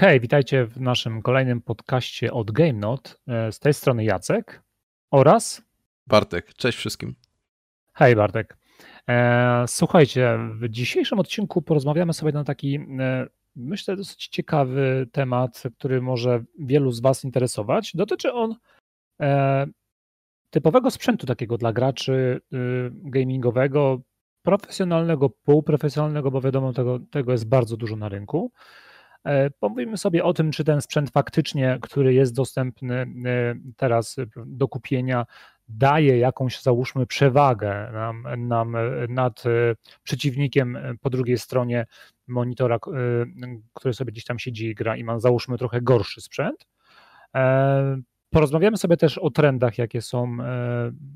Hej, witajcie w naszym kolejnym podcaście od GameNote. Z tej strony Jacek oraz Bartek. Cześć wszystkim. Hej Bartek. E, słuchajcie, w dzisiejszym odcinku porozmawiamy sobie na taki, e, myślę, dosyć ciekawy temat, który może wielu z Was interesować. Dotyczy on e, typowego sprzętu takiego dla graczy gamingowego, profesjonalnego, półprofesjonalnego, bo wiadomo, tego, tego jest bardzo dużo na rynku. Pomówimy sobie o tym, czy ten sprzęt faktycznie, który jest dostępny teraz do kupienia, daje jakąś, załóżmy, przewagę nam, nam nad e, przeciwnikiem po drugiej stronie monitora, e, który sobie gdzieś tam siedzi i gra i ma, załóżmy, trochę gorszy sprzęt. E, porozmawiamy sobie też o trendach, jakie są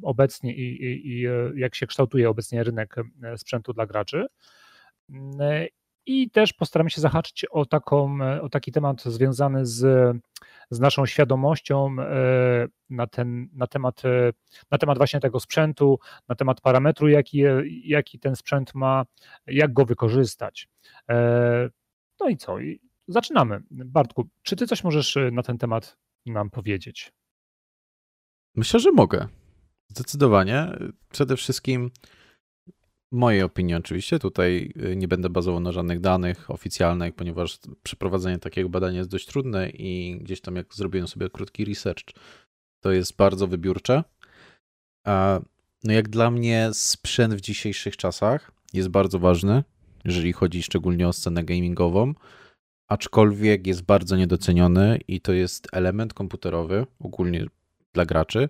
obecnie i, i, i jak się kształtuje obecnie rynek sprzętu dla graczy. I też postaramy się zahaczyć o, taką, o taki temat związany z z naszą świadomością e, na, ten, na, temat, e, na temat właśnie tego sprzętu, na temat parametru, jaki, jaki ten sprzęt ma, jak go wykorzystać. E, no i co? Zaczynamy. Bartku, czy ty coś możesz na ten temat nam powiedzieć? Myślę, że mogę. Zdecydowanie. Przede wszystkim mojej opinii oczywiście, tutaj y, nie będę bazował na żadnych danych oficjalnych, ponieważ przeprowadzenie takiego badania jest dość trudne i gdzieś tam jak zrobiłem sobie krótki research, to jest bardzo wybiórcze. No jak dla mnie sprzęt w dzisiejszych czasach jest bardzo ważny, jeżeli chodzi szczególnie o scenę gamingową, aczkolwiek jest bardzo niedoceniony i to jest element komputerowy, ogólnie dla graczy,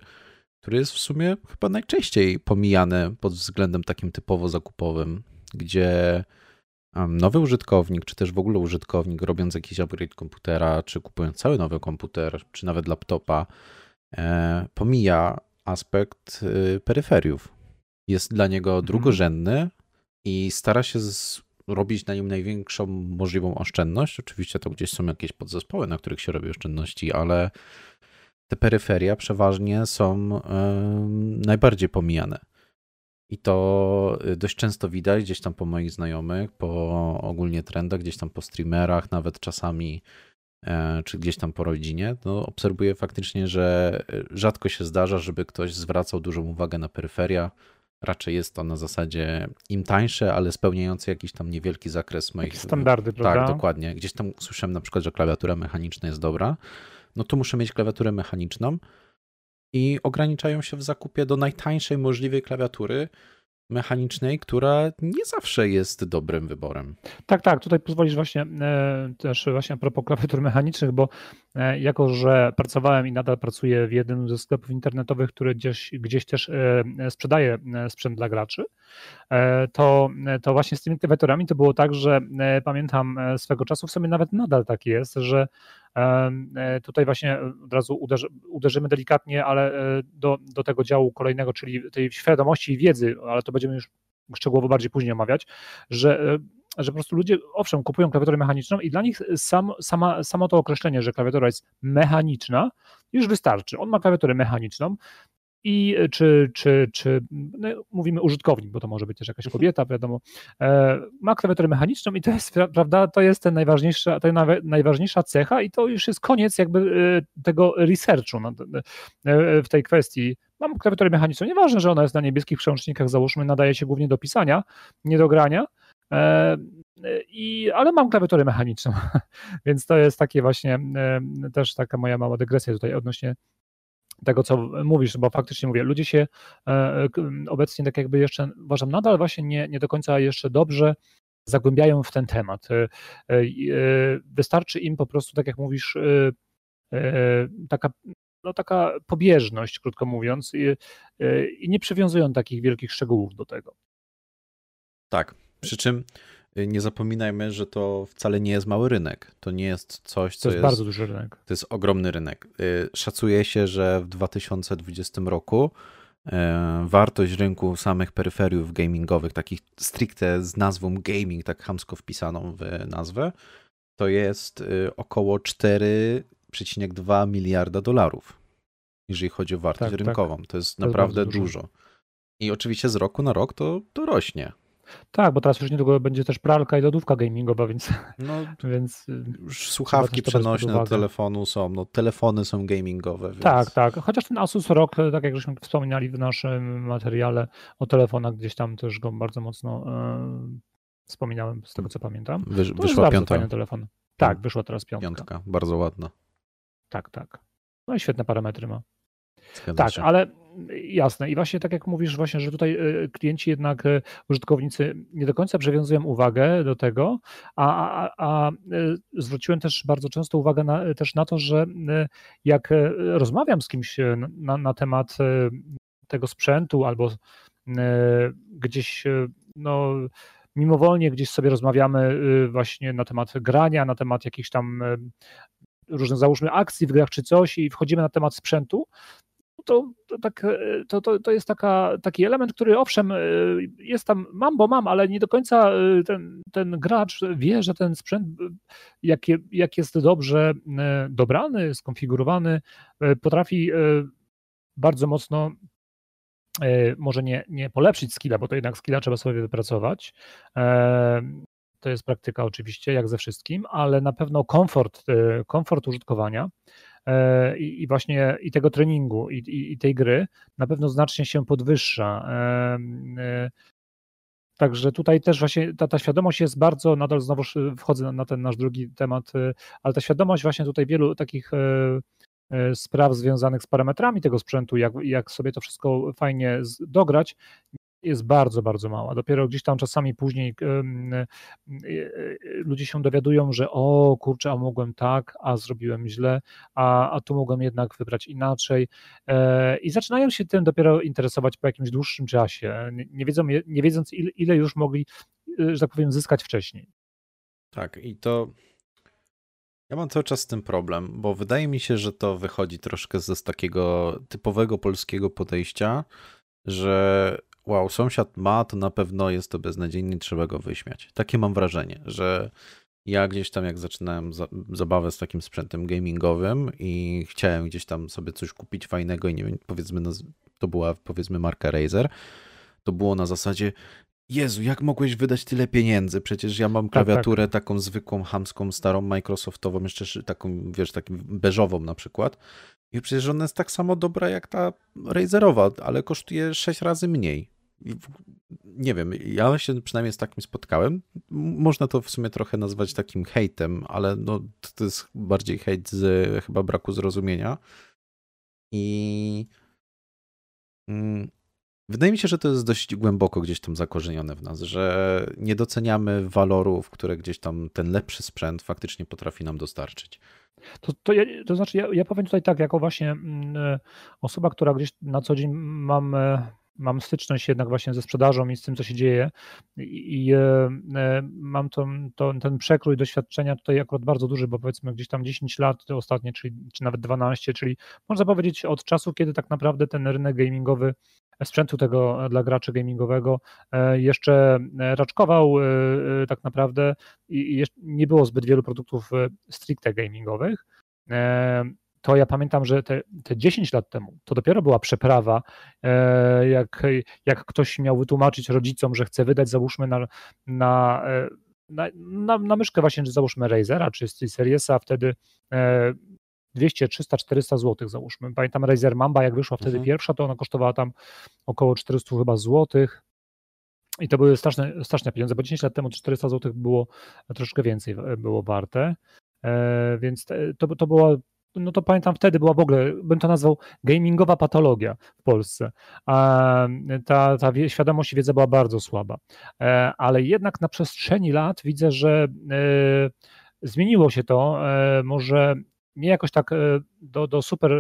który jest w sumie chyba najczęściej pomijany pod względem takim typowo zakupowym, gdzie nowy użytkownik, czy też w ogóle użytkownik, robiąc jakiś upgrade komputera, czy kupując cały nowy komputer, czy nawet laptopa, e, pomija aspekt y, peryferiów. Jest dla niego mhm. drugorzędny i stara się robić na nim największą możliwą oszczędność. Oczywiście to gdzieś są jakieś podzespoły, na których się robi oszczędności, ale te peryferia przeważnie są najbardziej pomijane. I to y, dość często widać gdzieś tam po moich znajomych, po ogólnie trendach, gdzieś tam po streamerach, nawet czasami, e, czy gdzieś tam po rodzinie. No, obserwuję faktycznie, że y, rzadko się zdarza, żeby ktoś zwracał dużą uwagę na peryferia. Raczej jest to na zasadzie im tańsze, ale spełniające jakiś tam niewielki zakres moich. Standardy, prawda? Tak, dokładnie. Gdzieś tam słyszałem na przykład, że klawiatura mechaniczna jest dobra no to muszę mieć klawiaturę mechaniczną i ograniczają się w zakupie do najtańszej możliwej klawiatury mechanicznej, która nie zawsze jest dobrym wyborem. Tak, tak, tutaj pozwolisz właśnie e, też właśnie a propos klawiatur mechanicznych, bo e, jako, że pracowałem i nadal pracuję w jednym ze sklepów internetowych, który gdzieś, gdzieś też e, sprzedaje sprzęt dla graczy, to, to właśnie z tymi klawiaturami to było tak, że pamiętam swego czasu, w sumie nawet nadal tak jest, że Tutaj właśnie od razu uderzy, uderzymy delikatnie, ale do, do tego działu kolejnego, czyli tej świadomości i wiedzy, ale to będziemy już szczegółowo bardziej później omawiać, że że po prostu ludzie, owszem, kupują klawiaturę mechaniczną i dla nich sam, sama, samo to określenie, że klawiatura jest mechaniczna, już wystarczy. On ma klawiaturę mechaniczną, i czy, czy, czy no mówimy użytkownik, bo to może być też jakaś mhm. kobieta, wiadomo, e, ma klawiaturę mechaniczną i to jest, prawda, to jest ten najważniejsza, ta najważniejsza cecha i to już jest koniec jakby e, tego researchu e, w tej kwestii. Mam klawiaturę mechaniczną, nieważne, że ona jest na niebieskich przełącznikach, załóżmy, nadaje się głównie do pisania, nie do grania, i, ale mam klawiaturę mechaniczną, więc to jest takie właśnie też taka moja mała dygresja tutaj odnośnie tego, co mówisz, bo faktycznie mówię, ludzie się e, obecnie tak jakby jeszcze, uważam, nadal właśnie nie, nie do końca jeszcze dobrze zagłębiają w ten temat. E, e, wystarczy im po prostu, tak jak mówisz, taka, no taka pobieżność, krótko mówiąc, i, i nie przywiązują takich wielkich szczegółów do tego. Tak, przy czym nie zapominajmy, że to wcale nie jest mały rynek. To nie jest coś, co to jest, jest bardzo duży rynek. To jest ogromny rynek. Y, szacuje się, że w 2020 roku y, wartość rynku samych peryferiów gamingowych, takich stricte z nazwą gaming, tak hamsko wpisaną w nazwę, to jest około 4,2 miliarda dolarów, jeżeli chodzi o wartość tak, tak. rynkową. Tak. To jest to naprawdę jest dużo. dużo. I oczywiście z roku na rok to, to rośnie. Tak, bo teraz już niedługo będzie też pralka i lodówka gamingowa, więc. No, więc y, już słuchawki przenośne do telefonu są, no, telefony są gamingowe. Więc... Tak, tak. Chociaż ten Asus ROG, tak jak żeśmy wspominali w naszym materiale o telefonach, gdzieś tam też go bardzo mocno e, wspominałem, z tego co pamiętam. Wysz, wyszła piąta. telefon. Tak, wyszła teraz piątka. Piątka, bardzo ładna. Tak, tak. No i świetne parametry ma. Zgadza tak, się. ale jasne. I właśnie tak jak mówisz, właśnie, że tutaj e, klienci jednak, e, użytkownicy nie do końca przywiązują uwagę do tego, a, a, a e, zwróciłem też bardzo często uwagę na, też na to, że jak rozmawiam z kimś na, na temat tego sprzętu albo gdzieś no, mimowolnie gdzieś sobie rozmawiamy właśnie na temat grania, na temat jakichś tam różnych, załóżmy, akcji w grach czy coś i wchodzimy na temat sprzętu, to, tak, e, to, to, to jest taka, taki element, który owszem, e, jest tam, mam, bo mam, ale nie do końca e, ten, ten gracz wie, że ten sprzęt, jak, jak jest dobrze dobrany, skonfigurowany, potrafi bardzo mocno może nie, nie polepszyć skilla, bo to jednak skilla trzeba sobie wypracować. To jest praktyka oczywiście, jak ze wszystkim, ale na pewno komfort, komfort użytkowania i, i właśnie i tego treningu, i, i, i, tej gry na pewno znacznie się podwyższa. E, e, także tutaj też właśnie ta, ta świadomość jest bardzo, nadal znowu wchodzę na ten nasz drugi temat, ale ta świadomość właśnie tutaj wielu takich spraw związanych z parametrami tego sprzętu, jak, jak sobie to wszystko fajnie dograć, jest bardzo, bardzo mała. Dopiero gdzieś tam czasami później e, e, ludzie się dowiadują, że o kurczę, a mogłem tak, a zrobiłem źle, a, a tu mogłem jednak wybrać inaczej e, i zaczynają się tym dopiero interesować po jakimś dłuższym czasie, nie, wiedzą, nie wiedząc ile, ile już mogli, że tak powiem, zyskać wcześniej. Tak, i to ja mam cały czas z tym problem, bo wydaje mi się, że to wychodzi troszkę z takiego typowego polskiego podejścia, że wow, sąsiad ma, to na pewno jest to beznadziejnie, trzeba go wyśmiać. Takie mam wrażenie, że ja gdzieś tam jak zaczynałem za, zabawę z takim sprzętem gamingowym i chciałem gdzieś tam sobie coś kupić fajnego i nie wiem, powiedzmy, to była powiedzmy marka Razer, to było na zasadzie Jezu, jak mogłeś wydać tyle pieniędzy? Przecież ja mam klawiaturę tak, tak. taką zwykłą, hamską, starą, Microsoftową, jeszcze taką, wiesz, taką beżową na przykład. I przecież ona jest tak samo dobra jak ta Razerowa, ale kosztuje 6 razy mniej nie wiem, ja się przynajmniej z takim spotkałem. Można to w sumie trochę nazwać takim hejtem, ale no, to jest bardziej hejt z chyba braku zrozumienia. I mm, wydaje mi się, że to jest dość głęboko gdzieś tam zakorzenione w nas, że nie doceniamy walorów, które gdzieś tam ten lepszy sprzęt faktycznie potrafi nam dostarczyć. To, to, ja, to znaczy, ja, ja powiem tutaj tak, jako właśnie mm, osoba, która gdzieś na co dzień mam e, mam styczność jednak właśnie ze sprzedażą i z tym, co się dzieje. I, e, e, mam ten przekrój doświadczenia tutaj akurat bardzo duży, bo powiedzmy gdzieś tam 10 lat ostatnie, czyli, czy nawet 12, czyli można powiedzieć od czasu, kiedy tak naprawdę ten rynek gamingowy sprzętu tego dla graczy gamingowego e, jeszcze raczkował tak naprawdę. I nie było zbyt wielu produktów stricte gamingowych to ja pamiętam, że te, te 10 lat temu to dopiero była przeprawa, e, jak, jak ktoś miał wytłumaczyć rodzicom, że chce wydać, załóżmy, na, na, e, na, na, na myszkę właśnie, załóżmy Razera czy Seriesa, wtedy 200, 300, 400 zł załóżmy. Pamiętam Razer Mamba, jak wyszła wtedy mhm. pierwsza, to ona kosztowała tam około 400 chyba złotych. I to były straszne, straszne pieniądze, bo 10 lat temu 400 zł było troszkę więcej było warte. E, więc to, to była no to pamiętam wtedy była w ogóle, bym to nazwał gamingowa patologia w Polsce. Ta, ta świadomość i wiedza była bardzo słaba. E, ale jednak na przestrzeni lat widzę, że e, zmieniło się to, e, może nie jakoś tak do, do super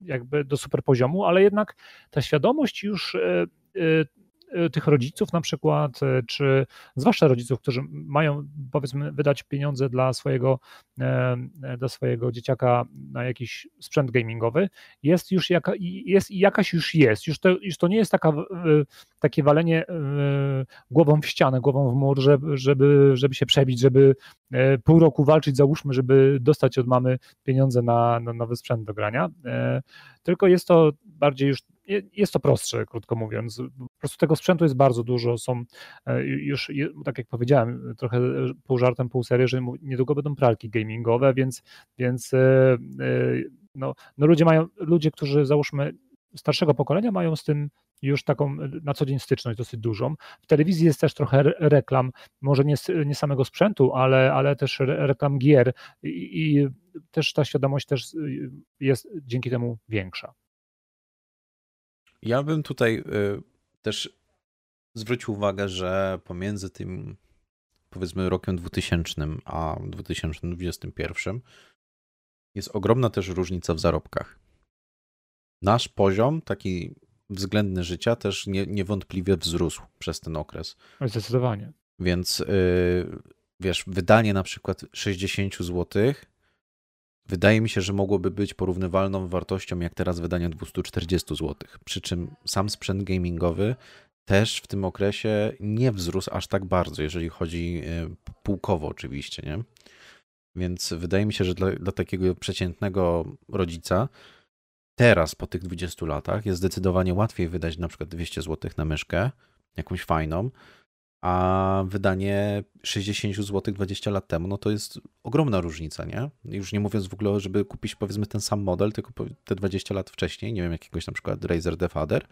jakby do super poziomu, ale jednak ta świadomość już tych rodziców na przykład, y, czy zwłaszcza rodziców, którzy mają powiedzmy wydać pieniądze dla swojego, e, dla swojego dzieciaka na jakiś sprzęt gamingowy, jest już jaka, jest, jakaś już jest. Już to, już to nie jest taka, takie walenie e, głową w ścianę, głową w mur, żeby, żeby, żeby się przebić, żeby e, pół roku walczyć, załóżmy, żeby dostać od mamy pieniądze na, na nowy sprzęt do grania. Tylko jest to bardziej już jest to prostsze, krótko mówiąc. Po prostu tego sprzętu jest bardzo dużo. Są już, tak jak powiedziałem, trochę pół żartem, pół serio, że niedługo będą pralki gamingowe, więc, więc no, no ludzie mają, ludzie, którzy załóżmy starszego pokolenia mają z tym już taką na co dzień styczność dosyć dużą. W telewizji jest też trochę reklam, może nie, nie samego sprzętu, ale, ale też reklam gier i, i też ta świadomość też jest dzięki temu większa. Ja bym tutaj y, też zwrócił uwagę, że pomiędzy tym powiedzmy rokiem 2000 a 2021 jest ogromna też różnica w zarobkach. Nasz poziom, taki względny życia, też nie, niewątpliwie wzrósł przez ten okres. Zdecydowanie. Więc yy, wiesz, wydanie na przykład 60 zł wydaje mi się, że mogłoby być porównywalną wartością jak teraz wydanie 240 zł. Przy czym sam sprzęt gamingowy też w tym okresie nie wzrósł aż tak bardzo, jeżeli chodzi y, pułkowo oczywiście, nie? Więc wydaje mi się, że dla, dla takiego przeciętnego rodzica teraz po tych 20 latach jest zdecydowanie łatwiej wydać na przykład 200 zł na myszkę, jakąś fajną, a wydanie 60 zł 20 lat temu, no to jest ogromna różnica, nie? Już nie mówiąc w ogóle, żeby kupić powiedzmy ten sam model, tylko te 20 lat wcześniej, nie wiem, jakiegoś na przykład Razer Defader.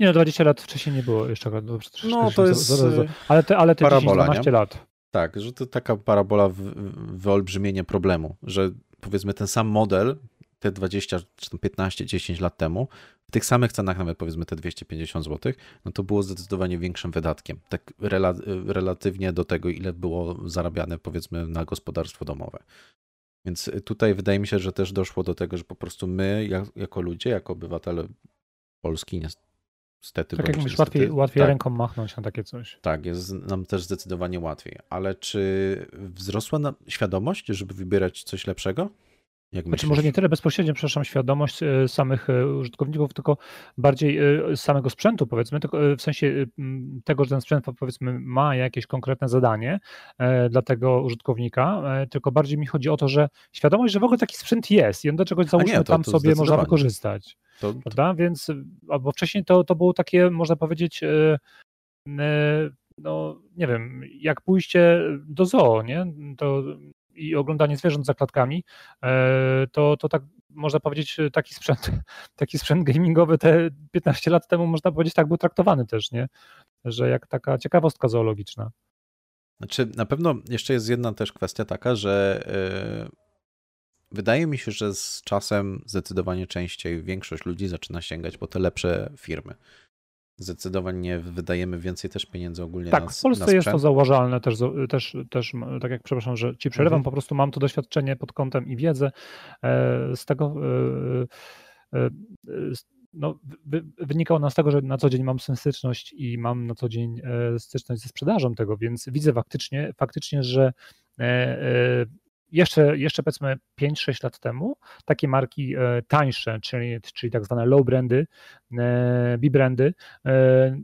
Nie no, 20 lat wcześniej nie było jeszcze. No to jest ale te, ale te 10-12 lat. Tak, że to taka parabola wyolbrzymienie problemu, że powiedzmy ten sam model te 20 czy tam 15, 10 lat temu, w tych samych cenach, nawet powiedzmy te 250 zł, no to było zdecydowanie większym wydatkiem. Tak rela relatywnie do tego, ile było zarabiane powiedzmy na gospodarstwo domowe. Więc tutaj wydaje mi się, że też doszło do tego, że po prostu my, jak, jako ludzie, jako obywatele Polski, niestety. Tak jak mówisz, łatwiej, łatwiej tak, ręką machnąć na takie coś. Tak, jest nam też zdecydowanie łatwiej. Ale czy wzrosła świadomość, żeby wybierać coś lepszego? Jak znaczy może nie tyle bezpośrednio, przepraszam, świadomość e, samych e, użytkowników, tylko bardziej e, samego sprzętu, powiedzmy, tylko w sensie tego, że ten sprzęt powiedzmy ma jakieś konkretne zadanie dla tego użytkownika, tylko bardziej mi chodzi o to, że świadomość, że w ogóle taki sprzęt jest i on do czegoś załóżmy nie, to, tam to sobie można wykorzystać. To, prawda? Więc albo wcześniej to, to było takie, można powiedzieć, no nie wiem, jak pójście do zoo, nie? To i oglądanie zwierząt za klatkami, e, to, to tak można powiedzieć, taki sprzęt, taki sprzęt gamingowy te 15 lat temu, można powiedzieć, tak był traktowany też, nie? Że jak taka ciekawostka zoologiczna. Znaczy, na pewno jeszcze jest jedna też kwestia taka, że yy, wydaje mi się, że z czasem zdecydowanie częściej większość ludzi zaczyna sięgać po te lepsze firmy zdecydowanie wydajemy więcej też pieniędzy ogólnie tak, na Tak, w Polsce jest to zauważalne też, też, też, tak jak przepraszam, że ci przerywam, mhm. po prostu mam to doświadczenie pod kątem i wiedzę e, z tego e, e, no, wynikało nas z tego, że na co dzień mam styczność i mam na co dzień styczność ze sprzedażą tego, więc widzę faktycznie, faktycznie że jeszcze, jeszcze powiedzmy 5-6 lat temu takie marki e, tańsze, czyli, czyli tak zwane low brandy, e, B-brandy, e,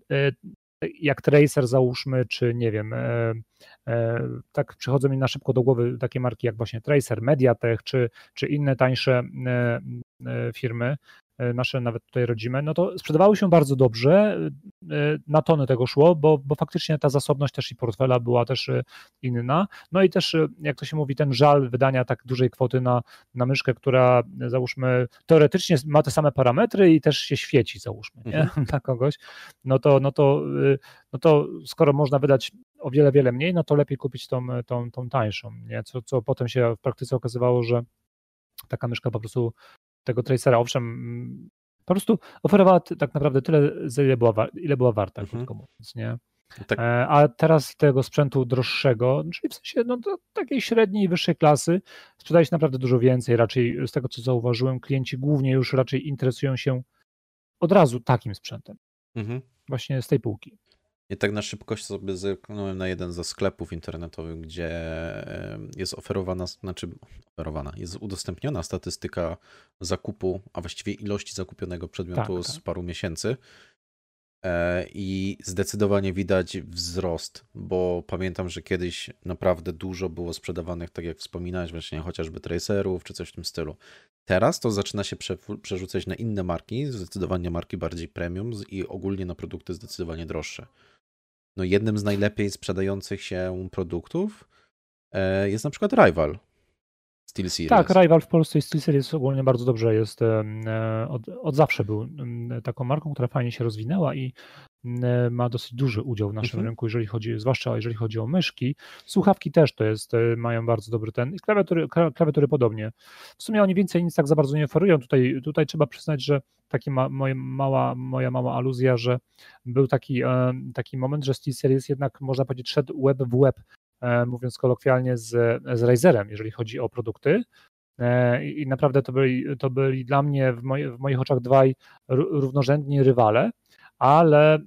jak Tracer załóżmy, czy nie wiem, tak przychodzą mi na szybko do głowy takie marki jak właśnie Tracer, Mediatek, czy, czy inne tańsze firmy, nasze nawet tutaj rodzime, no to sprzedawały się bardzo dobrze, e, na tony tego szło, bo, bo faktycznie ta zasobność też i portfela była też e, inna. No i też, jak to się mówi, ten żal wydania tak dużej kwoty na, na myszkę, która załóżmy teoretycznie ma te same parametry i też się świeci, załóżmy, nie? Mhm. dla kogoś, no to, no, to, no to skoro można wydać o wiele, wiele mniej, no to lepiej kupić tą, tą, tą tańszą, nie? Co, co potem się w praktyce okazywało, że taka myszka po prostu tego tracera, owszem, mm, po prostu oferowała tak naprawdę tyle, ile była, ile była warta, mhm. krótko mówiąc, nie? Tak. E, a teraz tego sprzętu droższego, czyli w sensie no, takiej średniej i wyższej klasy, sprzedaje się naprawdę dużo więcej. Raczej z tego, co zauważyłem, klienci głównie już raczej interesują się od razu takim sprzętem. Mhm. Właśnie z tej półki. I tak na szybkość sobie zerknąłem na jeden ze sklepów internetowych, gdzie jest oferowana, znaczy oferowana, jest udostępniona statystyka zakupu, a właściwie ilości zakupionego przedmiotu tak, z tak. paru miesięcy. E, I zdecydowanie widać wzrost, bo pamiętam, że kiedyś naprawdę dużo było sprzedawanych, tak jak wspominałeś, właśnie chociażby tracerów czy coś w tym stylu. Teraz to zaczyna się przerzucać na inne marki, zdecydowanie marki bardziej premium i ogólnie na produkty zdecydowanie droższe. No jednym z najlepiej sprzedających się produktów e, jest na przykład Rival. SteelSeries. Tak, Rival w Polsce i SteelSeries ogólnie bardzo dobrze jest. E, od, od zawsze był taką marką, która fajnie się rozwinęła i ma dosyć duży udział w naszym mhm. rynku, jeżeli chodzi, zwłaszcza jeżeli chodzi o myszki. Słuchawki też to jest, e, mają bardzo dobry ten i klawiatury, klawiatury podobnie. W sumie oni więcej nic tak za bardzo nie oferują. Tutaj, tutaj trzeba przyznać, że taki ma, moja, mała, moja mała aluzja, że był taki, e, taki moment, że SteelSeries jednak można powiedzieć szedł web w web E, mówiąc kolokwialnie, z, z Razerem, jeżeli chodzi o produkty. E, I naprawdę to byli, to byli dla mnie w, moj, w moich oczach dwaj równorzędni rywale, ale e,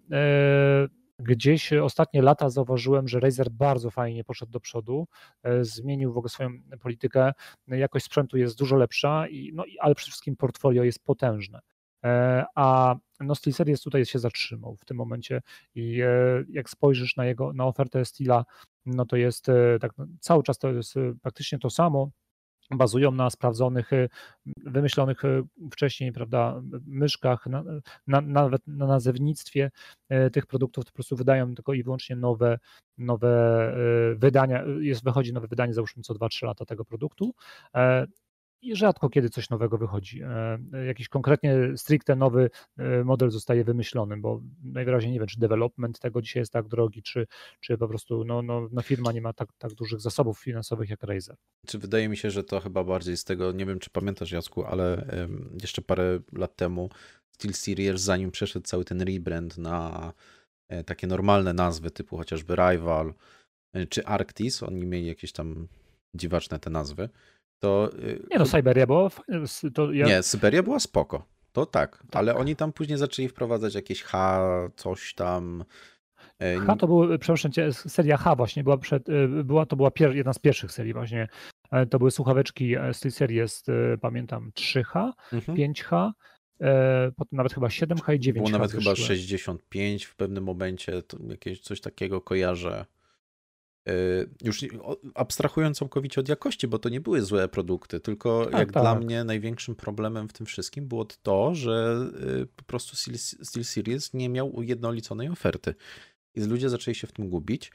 gdzieś ostatnie lata zauważyłem, że Razer bardzo fajnie poszedł do przodu, zmienił w ogóle swoją politykę, jakość sprzętu jest dużo lepsza, i, no, ale przede wszystkim portfolio jest potężne. A no SteelSeries tutaj się zatrzymał w tym momencie i jak spojrzysz na jego na ofertę Steela no to jest e, tak, no, cały czas to jest e, praktycznie to samo. Bazują na sprawdzonych, e, wymyślonych wcześniej, prawda, myszkach, na, na, nawet na nazewnictwie tych produktów, to po prostu wydają tylko i wyłącznie nowe, nowe wydania. Jest, wychodzi nowe wydanie, załóżmy co 2-3 lata tego produktu i rzadko kiedy coś nowego wychodzi. E, jakiś konkretnie stricte nowy e, model zostaje wymyślony, bo najwyraźniej nie wiem, czy development tego dzisiaj jest tak drogi, czy, czy po prostu no, no, no firma nie ma tak, tak dużych zasobów finansowych jak Razer. Czy wydaje mi się, że to chyba bardziej z tego, nie wiem czy pamiętasz Jacku, ale jeszcze parę lat temu SteelSeries, zanim przeszedł cały ten rebrand na e, takie normalne nazwy typu chociażby Rival czy Arctis, oni mieli jakieś tam dziwaczne te nazwy, to... Y, nie no, Syberia była ja... Nie, Syberia była spoko. To tak, tak, ale oni tam później zaczęli wprowadzać jakieś H, coś tam. E, H to był, przepraszam cię, seria H właśnie była, przed, y, była to była pier, jedna z pierwszych serii właśnie. E, to były słuchaweczki z tej serii jest, y, pamiętam, 3H, mhm. 5H, e, potem nawet chyba 7H i 9H. Było nawet chyba 65 w pewnym momencie, jakieś coś takiego kojarzę. E, już abstrahując całkowicie od jakości, bo to nie były złe produkty, tylko tak, jak tak. dla mnie największym problemem w tym wszystkim było to, że e, po prostu SteelSeries nie miał ujednoliconej oferty. I ludzie zaczęli się w tym gubić.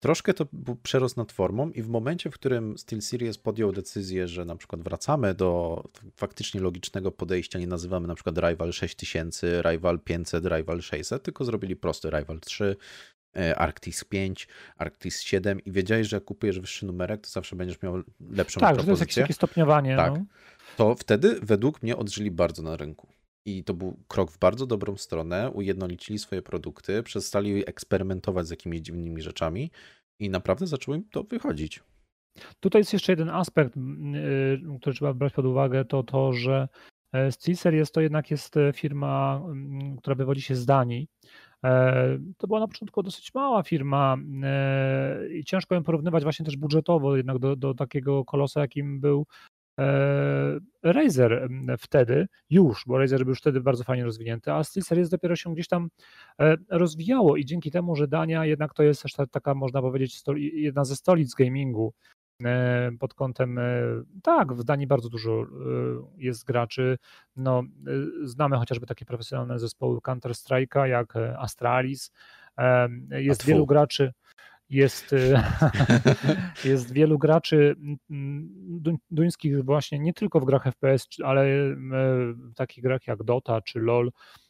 Troszkę to był przerost nad formą i w momencie, w którym SteelSeries podjął decyzję, że na przykład wracamy do faktycznie logicznego podejścia, nie nazywamy na przykład Rival 6000, Rival 500, Rival 600, tylko zrobili prosty Rival 3, E, Arctis 5, Arctis 7 i wiedziałeś, że jak kupujesz wyższy numerek, to zawsze będziesz miał lepszą tak, propozycję. Tak, to jest jakieś takie stopniowanie. Tak. No. To wtedy według mnie odżyli bardzo na rynku. I to był krok w bardzo dobrą stronę, ujednolicili swoje produkty, przestali eksperymentować z jakimiś dziwnymi rzeczami i naprawdę zaczęło im to wychodzić. Tutaj jest jeszcze jeden aspekt, y, który trzeba brać pod uwagę, to to, że e, SteelSeries jest to jednak jest e, firma, która wywodzi się z Danii E, to była na początku dosyć mała firma e, i ciężko ją porównywać właśnie też budżetowo jednak do, do takiego kolosa, jakim był e, Razer wtedy już, bo Razer był już wtedy bardzo fajnie rozwinięty, a SteelSeries dopiero się gdzieś tam rozwijało i dzięki temu, że Dania jednak to jest też taka, można powiedzieć, jedna ze stolic gamingu E, pod kątem, e, tak, w Danii bardzo dużo e, jest graczy. No, znamy chociażby takie profesjonalne zespoły Counter-Strike'a jak Astralis. Jest wielu graczy jest, jest wielu graczy duńskich właśnie nie tylko w grach FPS, ale w takich grach jak Dota czy LoL, E,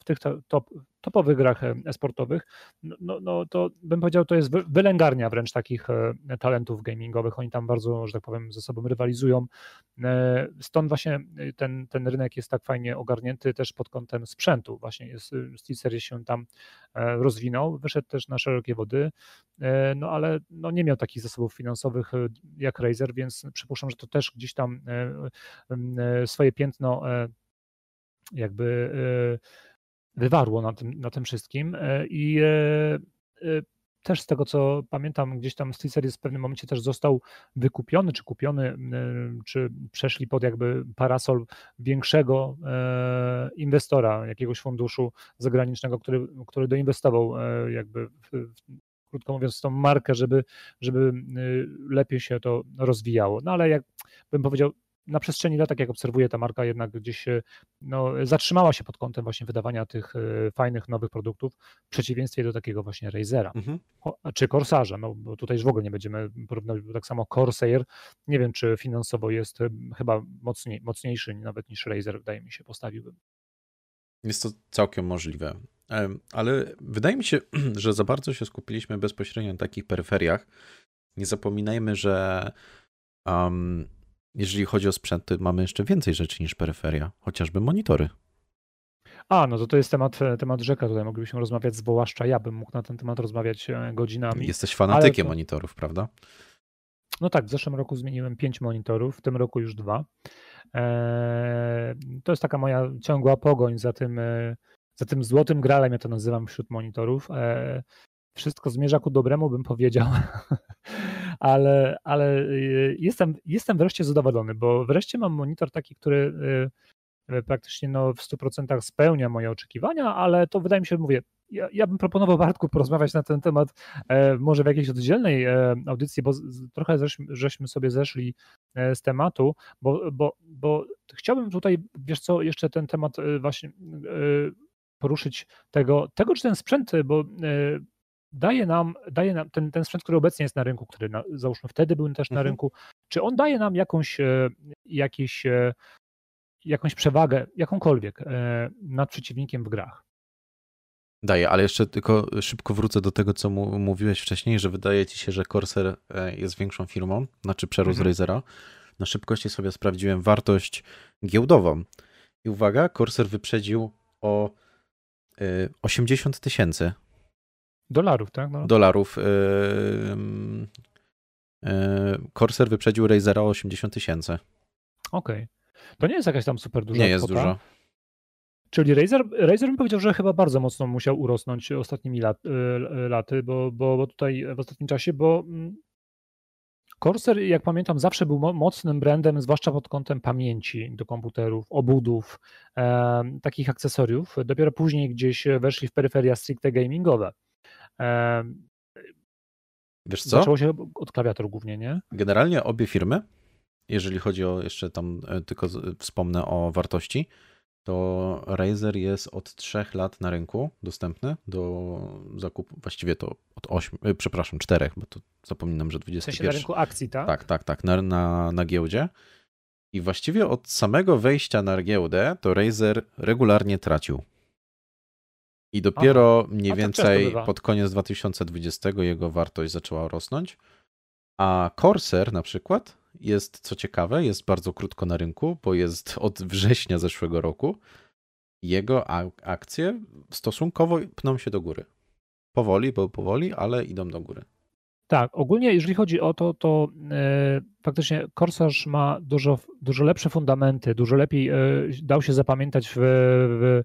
w tych top, topowych grach e, sportowych, no, no, no, to bym powiedział, to jest wylęgarnia wręcz takich e, talentów gamingowych. Oni tam bardzo, że tak powiem, ze sobą rywalizują. Stąd właśnie ten, ten rynek jest tak fajnie ogarnięty też pod kątem sprzętu. Właśnie jest, się tam rozwinął, wyszedł też na szerokie wody, no ale no, nie miał takich zasobów finansowych jak Razer, więc przypuszczam, że to też gdzieś tam swoje piętno jakby e, wywarło na tym, na tym wszystkim e, i e, też z tego co pamiętam, gdzieś tam SteelSeries w pewnym momencie też został wykupiony, czy kupiony, czy przeszli pod jakby parasol większego inwestora, jakiegoś funduszu zagranicznego, który, który doinwestował jakby w, krótko mówiąc, tą markę, żeby, żeby lepiej się to rozwijało. No ale jak bym powiedział, na przestrzeni lat, tak jak obserwuję, ta marka jednak gdzieś no, zatrzymała się pod kątem właśnie wydawania tych e, fajnych, nowych produktów, w przeciwieństwie do takiego właśnie Razera mhm. czy Corsarza, no bo tutaj już w ogóle nie będziemy porównywać, bo tak samo Corsair, nie wiem, czy finansowo jest e, chyba mocniej, mocniejszy nawet niż Razer, wydaje mi się, postawiłbym. Jest to całkiem możliwe. Ale wydaje mi się, że za bardzo się skupiliśmy bezpośrednio na takich peryferiach. Nie zapominajmy, że um, jeżeli chodzi o sprzęt, mamy jeszcze więcej rzeczy niż peryferia, chociażby monitory. A, no to to jest temat, temat rzeka. Tutaj moglibyśmy rozmawiać, zwłaszcza ja bym mógł na ten temat rozmawiać e, godzinami. Jesteś fanatykiem to... monitorów, prawda? No tak, w zeszłym roku zmieniłem pięć monitorów, w tym roku już dwa. Eee, to jest taka moja ciągła pogoń za tym, e, za tym złotym gralem, ja to nazywam wśród monitorów. Eee, wszystko zmierza ku dobremu, bym powiedział. ale, ale y, jestem, jestem wreszcie zadowolony, bo wreszcie mam monitor taki, który y, y, praktycznie no, w 100% spełnia moje oczekiwania, ale to wydaje mi się, mówię, ja, ja bym proponował Bartku porozmawiać na ten temat e, może w jakiejś oddzielnej e, audycji, bo trochę żeśmy, żeśmy sobie zeszli e, z tematu, bo, bo, bo chciałbym tutaj, wiesz co, jeszcze ten temat właśnie poruszyć tego, tego, czy ten sprzęt, bo daje nam, daje nam ten, ten sprzęt, który obecnie jest na rynku, który na, załóżmy wtedy był też na mhm. rynku, czy on daje nam jakąś, e, jakieś, e, jakąś przewagę, jakąkolwiek e, nad przeciwnikiem w grach? Daje, ale jeszcze tylko szybko wrócę do tego, co mu, mówiłeś wcześniej, że wydaje ci się, że Corsair jest większą firmą, znaczy przerósł mhm. Razera. Na szybkości sobie sprawdziłem wartość giełdową. I uwaga, Corsair wyprzedził o 80 tysięcy Dolarów, tak? No. Dolarów. Yy, yy, Corsair wyprzedził Razera o 80 tysięcy. Okej. Okay. To nie jest jakaś tam super duża Nie jest kwota. dużo. Czyli Razer, Razer bym powiedział, że chyba bardzo mocno musiał urosnąć ostatnimi lat, y, laty, bo, bo, bo tutaj w ostatnim czasie, bo mm, Corsair, jak pamiętam, zawsze był mocnym brandem, zwłaszcza pod kątem pamięci do komputerów, obudów, e, takich akcesoriów. Dopiero później gdzieś weszli w peryferia stricte gamingowe. Wiesz co? Zaczęło się od klawiatur głównie, nie? Generalnie obie firmy, jeżeli chodzi o jeszcze tam, e, tylko wspomnę o wartości, to Razer jest od 3 lat na rynku dostępny do zakupu, właściwie to od 8, e, przepraszam, 4, bo to zapominam, że 21. W sensie na rynku akcji, tak? Tak, tak, tak, na, na, na giełdzie. I właściwie od samego wejścia na giełdę to Razer regularnie tracił. I dopiero Aha. mniej więcej pod koniec 2020 jego wartość zaczęła rosnąć. A Corsair na przykład jest, co ciekawe, jest bardzo krótko na rynku, bo jest od września zeszłego roku. Jego akcje stosunkowo pną się do góry. Powoli, bo powoli, ale idą do góry. Tak, ogólnie jeżeli chodzi o to, to e, faktycznie Corsarz ma dużo, dużo lepsze fundamenty, dużo lepiej e, dał się zapamiętać w, w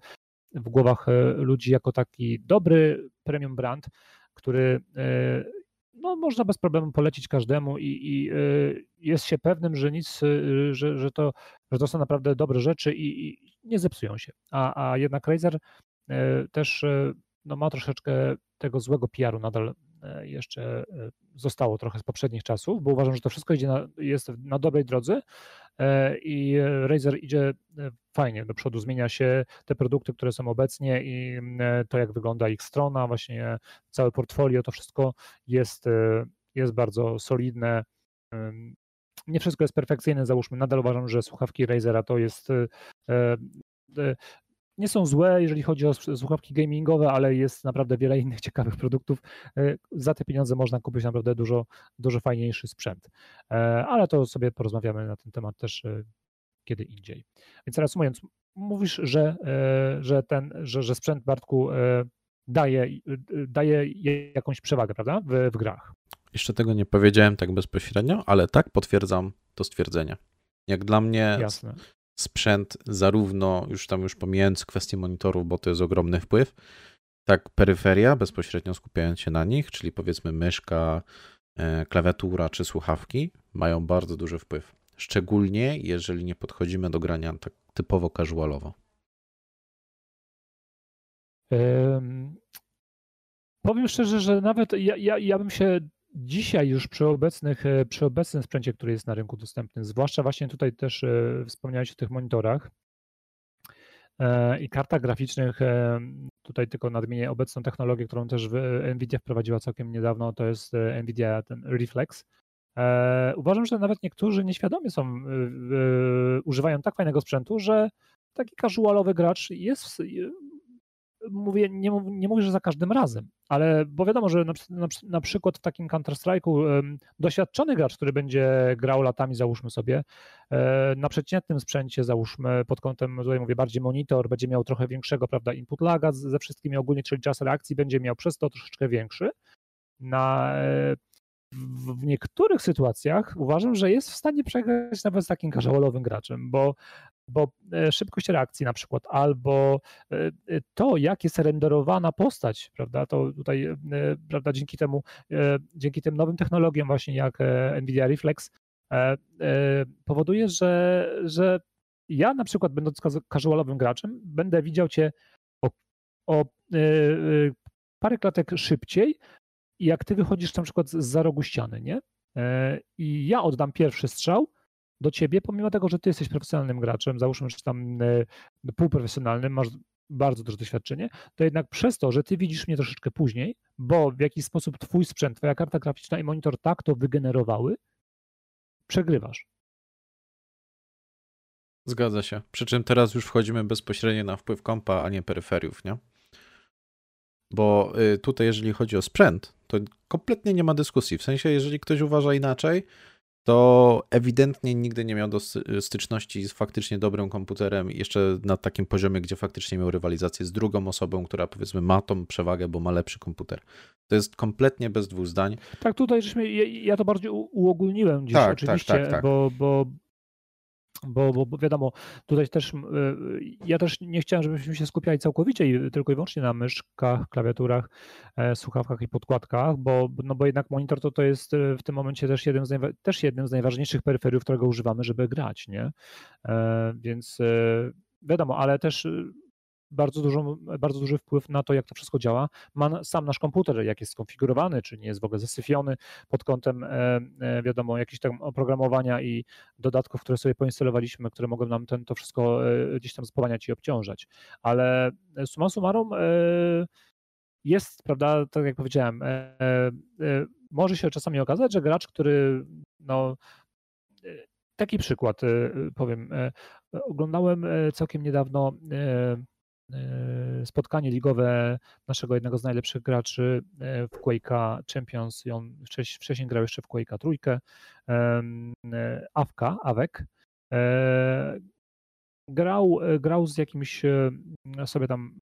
w głowach e, ludzi jako taki dobry premium brand, który e, no, można bez problemu polecić każdemu i, i e, jest się pewnym, że nic, że, że, to, że to są naprawdę dobre rzeczy i, i nie zepsują się. A, a jednak Razer też no, ma troszeczkę tego złego PR-u nadal jeszcze zostało trochę z poprzednich czasów, bo uważam, że to wszystko idzie na, jest na dobrej drodze E, i Razer idzie e, fajnie do przodu, zmienia się te produkty, które są obecnie i e, to, jak wygląda ich strona, właśnie całe portfolio, to wszystko jest, jest bardzo solidne. Nie wszystko jest perfekcyjne, załóżmy, nadal uważam, że słuchawki Razera to jest nie są złe, jeżeli chodzi o słuchawki gamingowe, ale jest naprawdę wiele innych ciekawych produktów. E, za te pieniądze można kupić naprawdę dużo, dużo fajniejszy sprzęt. E, ale to sobie porozmawiamy na ten temat też e, kiedy indziej. Więc reasumując, mówisz, że, że, ten, że, że sprzęt Bartku daje, daje jakąś przewagę, prawda, w, w grach. Jeszcze tego nie powiedziałem tak bezpośrednio, ale tak potwierdzam to stwierdzenie. Jak dla mnie Jasne sprzęt, zarówno już tam już pomijając kwestię monitorów, bo to jest ogromny wpływ, Tak, peryferia, bezpośrednio skupiając się na nich, czyli powiedzmy myszka, e, klawiatura czy słuchawki, mają bardzo duży wpływ. Szczególnie jeżeli nie podchodzimy do grania tak typowo casualowo. Um, powiem szczerze, że nawet ja, ja, ja bym się dzisiaj już przy, obecnych, e, przy obecnym sprzęcie, który jest na rynku dostępny, zwłaszcza właśnie tutaj też e, wspomniałeś o tych monitorach e, i kartach graficznych, tutaj tylko nadmienię obecną technologię, którą też NVIDIA wprowadziła całkiem niedawno, to jest NVIDIA ten Reflex. Uważam, że nawet niektórzy nieświadomie są, używają tak fajnego sprzętu, że taki casualowy gracz jest, mówię, nie, nie mówię, że za każdym razem, ale bo wiadomo, że na, na, na przykład w takim Counter-Strike'u doświadczony gracz, który będzie grał latami, załóżmy sobie, e, na przeciętnym sprzęcie, załóżmy pod kątem, tutaj mówię, bardziej monitor, będzie miał trochę większego, prawda, input laga ze wszystkimi ogólnie, czyli czas reakcji będzie miał przez to troszeczkę większy. Na, e, w niektórych sytuacjach uważam, że jest w stanie przegrać nawet z takim casualowym graczem, bo bo e, szybkość reakcji na przykład, albo e, e, to, jak jest renderowana postać, prawda, to tutaj, prawda, dzięki temu, dzięki tym nowym technologiom właśnie jak NVIDIA Reflex, powoduje, że, że ja na przykład będąc casualowym graczem, będę widział cię o, o parę klatek szybciej, jak ty wychodzisz na przykład z za rogu ściany, nie? I ja oddam pierwszy strzał, do ciebie, pomimo tego, że ty jesteś profesjonalnym graczem, załóżmy, że tam e, półprofesjonalnym, masz bardzo duże doświadczenie, to jednak przez to, że ty widzisz mnie troszeczkę później, bo w jakiś sposób twój sprzęt, twoja karta graficzna i monitor tak to wygenerowały, przegrywasz. Zgadza się. Przy czym teraz już wchodzimy bezpośrednio na wpływ kompa, a nie peryferiów, nie? Bo y, tutaj, jeżeli chodzi o sprzęt, to kompletnie nie ma dyskusji. W sensie, jeżeli ktoś uważa inaczej, to ewidentnie nigdy nie miał do styczności z faktycznie dobrym komputerem, jeszcze na takim poziomie, gdzie faktycznie miał rywalizację z drugą osobą, która powiedzmy ma tą przewagę, bo ma lepszy komputer. To jest kompletnie bez dwóch zdań. Tak, tutaj żeśmy, ja, ja to bardziej uogólniłem dziś tak, tak oczywiście, tak, tak, tak. Bo, bo bo, bo, bo, wiadomo, tutaj też y, ja też nie chciałem, żebyśmy się skupiali całkowicie tylko i wyłącznie na myszkach, klawiaturach, e, słuchawkach i podkładkach, bo, no bo jednak monitor to, to jest e, w tym momencie też jednym, z też jednym z najważniejszych peryferiów, którego używamy, żeby grać, nie? E, więc wiadomo, ale też bardzo, dużo, bardzo duży wpływ na to, jak to wszystko działa, ma sam nasz komputer, jak jest skonfigurowany, czy nie jest w ogóle zasyfiony pod kątem, e, e, wiadomo, jakichś tam oprogramowania i dodatków, które sobie poinstalowaliśmy, które mogą nam ten, to wszystko e, gdzieś tam spowalniać i obciążać. Ale summa summarum jest, prawda, tak jak powiedziałem, może się czasami okazać, że gracz, który no, taki przykład powiem. Oglądałem całkiem niedawno spotkanie ligowe naszego jednego z najlepszych graczy e, w Quake'a Champions i on wcześniej, wcześniej grał jeszcze w Quake'a trójkę, e, Awka, Awek. Grał, grał z jakimś sobie tam